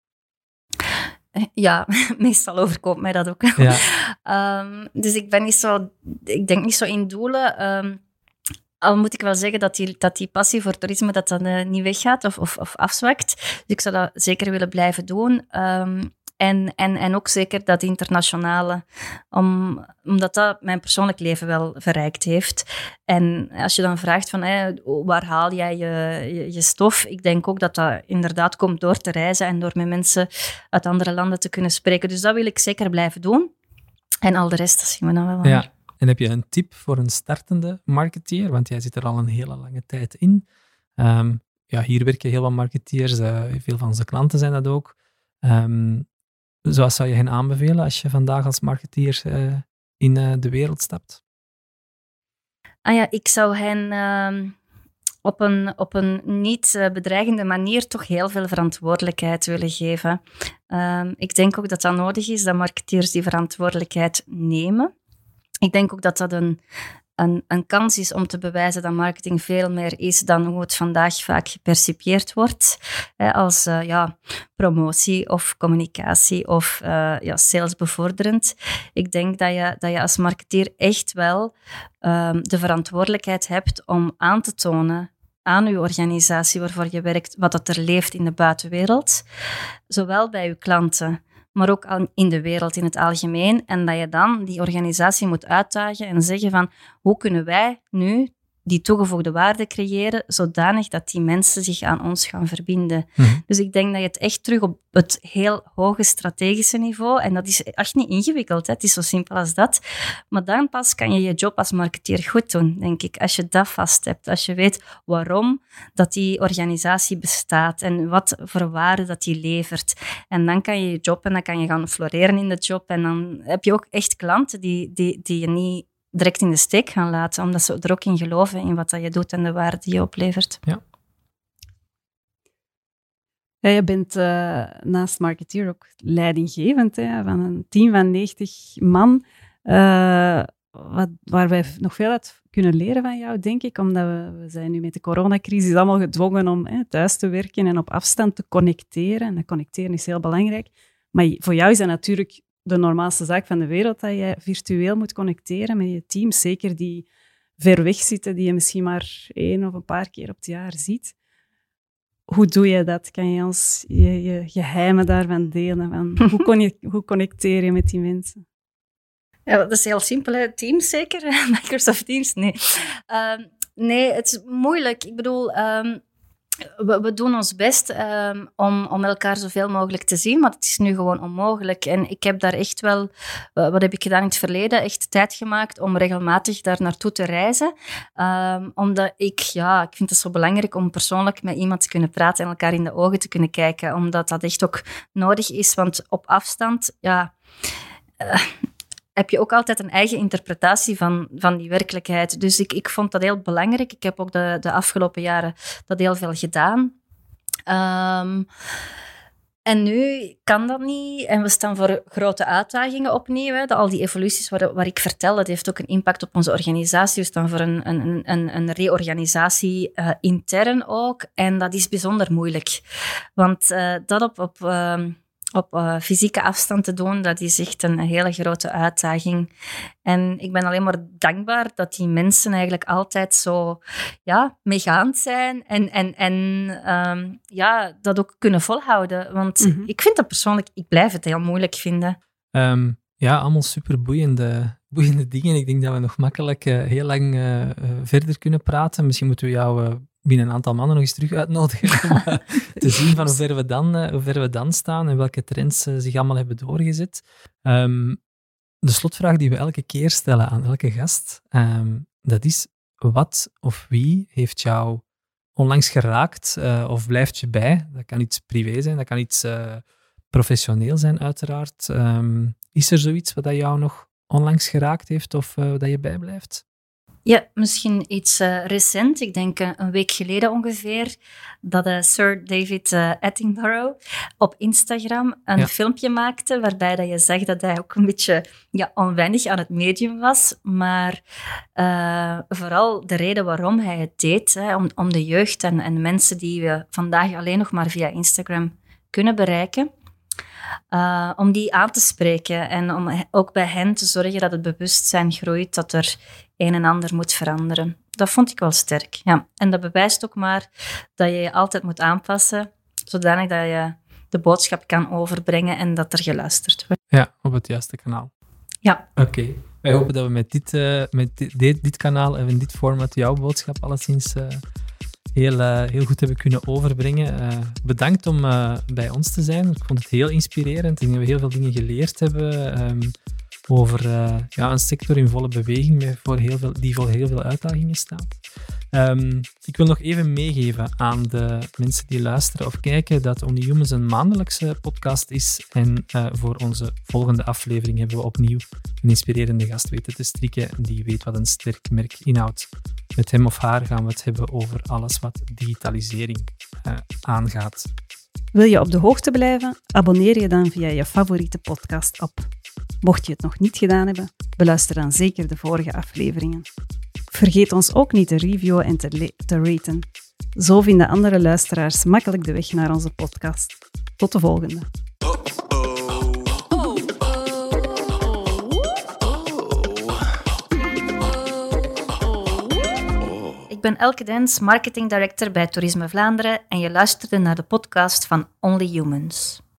Ja, meestal overkomt mij dat ook. Ja. um, dus ik ben niet zo, ik denk niet zo in doelen. Um, al moet ik wel zeggen dat die, dat die passie voor toerisme dat dan uh, niet weggaat of, of, of, afzwakt. Dus ik zou dat zeker willen blijven doen. Um, en, en, en ook zeker dat internationale, om, omdat dat mijn persoonlijk leven wel verrijkt heeft. En als je dan vraagt van waar haal jij je, je, stof, ik denk ook dat dat inderdaad komt door te reizen en door met mensen uit andere landen te kunnen spreken. Dus dat wil ik zeker blijven doen. En al de rest, zien we dan wel. Ja. En heb je een tip voor een startende marketeer? Want jij zit er al een hele lange tijd in. Um, ja, hier werken heel wat marketeers. Uh, veel van onze klanten zijn dat ook. Um, zoals zou je hen aanbevelen als je vandaag als marketeer uh, in uh, de wereld stapt? Ah ja, ik zou hen uh, op een, op een niet bedreigende manier toch heel veel verantwoordelijkheid willen geven. Ehm, ik denk ook dat dat nodig is, dat marketeers die verantwoordelijkheid nemen. Ik denk ook dat dat een, een, een, kans is om te bewijzen dat marketing veel meer is dan hoe het vandaag vaak gepercipieerd wordt. Hè, als uh, ja, promotie of communicatie of uh, ja, salesbevorderend. Ik denk dat je, dat je als marketeer echt wel um, de verantwoordelijkheid hebt om aan te tonen aan uw organisatie waarvoor je werkt, wat dat er leeft in de buitenwereld, zowel bij uw klanten, maar ook in de wereld in het algemeen. En dat je dan die organisatie moet uitdagen en zeggen van hoe kunnen wij nu die toegevoegde waarde creëren, zodanig dat die mensen zich aan ons gaan verbinden. Mhm. Dus ik denk dat je het echt terug op het heel hoge strategische niveau, en dat is echt niet ingewikkeld, hè? het is zo simpel als dat, maar dan pas kan je je job als marketeer goed doen, denk ik. Als je dat vast hebt, als je weet waarom dat die organisatie bestaat en wat voor waarde dat die levert. En dan kan je je job en dan kan je gaan floreren in de job en dan heb je ook echt klanten die, die, die je niet direct in de steek gaan laten, omdat ze er ook in geloven in wat dat je doet en de waarde die je oplevert. Ja. Ja, je bent uh, naast marketeer ook leidinggevend hè, van een team van 90 man, uh, wat, waar wij nog veel uit kunnen leren van jou, denk ik, omdat we, we zijn nu met de coronacrisis allemaal gedwongen om hè, thuis te werken en op afstand te connecteren. En dat connecteren is heel belangrijk. Maar voor jou is dat natuurlijk de normaalste zaak van de wereld dat je virtueel moet connecteren met je team. Zeker die ver weg zitten, die je misschien maar één of een paar keer op het jaar ziet. Hoe doe je dat? Kan je ons je, je geheimen daarvan delen? Van hoe, kon je, hoe connecteer je met die mensen? Ja, dat is heel simpel. Hè? Teams zeker? Microsoft Teams? Nee. Ehm, nee, het is moeilijk. Ik bedoel, ehm, we, doen ons best um, om, om elkaar zoveel mogelijk te zien, maar het is nu gewoon onmogelijk. En ik heb daar echt wel, wat heb ik gedaan in het verleden, echt tijd gemaakt om regelmatig daar naartoe te reizen. Um, omdat ik, ja, ik vind het zo belangrijk om persoonlijk met iemand te kunnen praten en elkaar in de ogen te kunnen kijken, omdat dat echt ook nodig is. Want op afstand, ja. Uh, heb je ook altijd een eigen interpretatie van, van die werkelijkheid. Dus ik, ik vond dat heel belangrijk. Ik heb ook de, de afgelopen jaren dat heel veel gedaan. Um, en nu kan dat niet. En we staan voor grote uitdagingen opnieuw. Al die evoluties waar, ik vertel, dat heeft ook een impact op onze organisatie. We staan voor een, een, een, een reorganisatie uh, intern ook. En dat is bijzonder moeilijk. Want uh, dat op, op uh, op uh, fysieke afstand te doen, dat is echt een hele grote uitdaging. En ik ben alleen maar dankbaar dat die mensen eigenlijk altijd zo ja, meegaand zijn en, en, en um, ja, dat ook kunnen volhouden. Want mm -hmm. ik vind dat persoonlijk, ik blijf het heel moeilijk vinden. Um, ja, allemaal super boeiende, boeiende dingen. Ik denk dat we nog makkelijk uh, heel lang uh, verder kunnen praten. Misschien moeten we jou binnen een aantal maanden nog eens terug uitnodigen om uh, te zien van hoe ver, we dan, uh, hoe ver we dan staan en welke trends uh, zich allemaal hebben doorgezet. Um, de slotvraag die we elke keer stellen aan elke gast, um, dat is wat of wie heeft jou onlangs geraakt of blijft je bij? Dat kan iets privé zijn, dat kan iets professioneel zijn uiteraard. Um, is er zoiets wat jou nog onlangs geraakt heeft of dat je bijblijft? Ja, misschien iets uh, recent. Ik denk uh, een week geleden ongeveer. Dat uh, Sir David Attenborough op Instagram een filmpje maakte. Waarbij dat je zag dat hij ook een beetje ja, onwennig aan het medium was. Maar vooral de reden waarom hij het deed. Hè, om, om de jeugd en, en mensen die we vandaag alleen nog maar via Instagram kunnen bereiken. Uh, om die aan te spreken en om ook bij hen te zorgen dat het bewustzijn groeit dat er een en ander moet veranderen. Dat vond ik wel sterk. Ja. En dat bewijst ook maar dat je je altijd moet aanpassen, zodanig dat je de boodschap kan overbrengen en dat er geluisterd wordt. Ja, op het juiste kanaal. Ja. Oké. Wij hopen dat we met dit, uh, met dit, dit, kanaal en in dit format jouw boodschap alleszins uh, heel, uh, heel goed hebben kunnen overbrengen. bedankt om bij ons te zijn. Ik vond het heel inspirerend. Ik denk dat we heel veel dingen geleerd hebben. Um, over uh, ja, een sector in volle beweging voor heel veel, die voor heel veel uitdagingen staat. Um, ik wil nog even meegeven aan de mensen die luisteren of kijken dat Only Humans een maandelijkse podcast is. En uh, voor onze volgende aflevering hebben we opnieuw een inspirerende gast weten te strikken die weet wat een sterk merk inhoudt. Met hem of haar gaan we het hebben over alles wat digitalisering uh, aangaat. Wil je op de hoogte blijven? Abonneer je dan via je favoriete podcast-app. Mocht je het nog niet gedaan hebben, beluister dan zeker de vorige afleveringen. Vergeet ons ook niet te reviewen en te, te raten. Zo vinden andere luisteraars makkelijk de weg naar onze podcast. Tot de volgende. Ik ben Elke Dens, Marketing Director bij Toerisme Vlaanderen en je luisterde naar de podcast van Only Humans.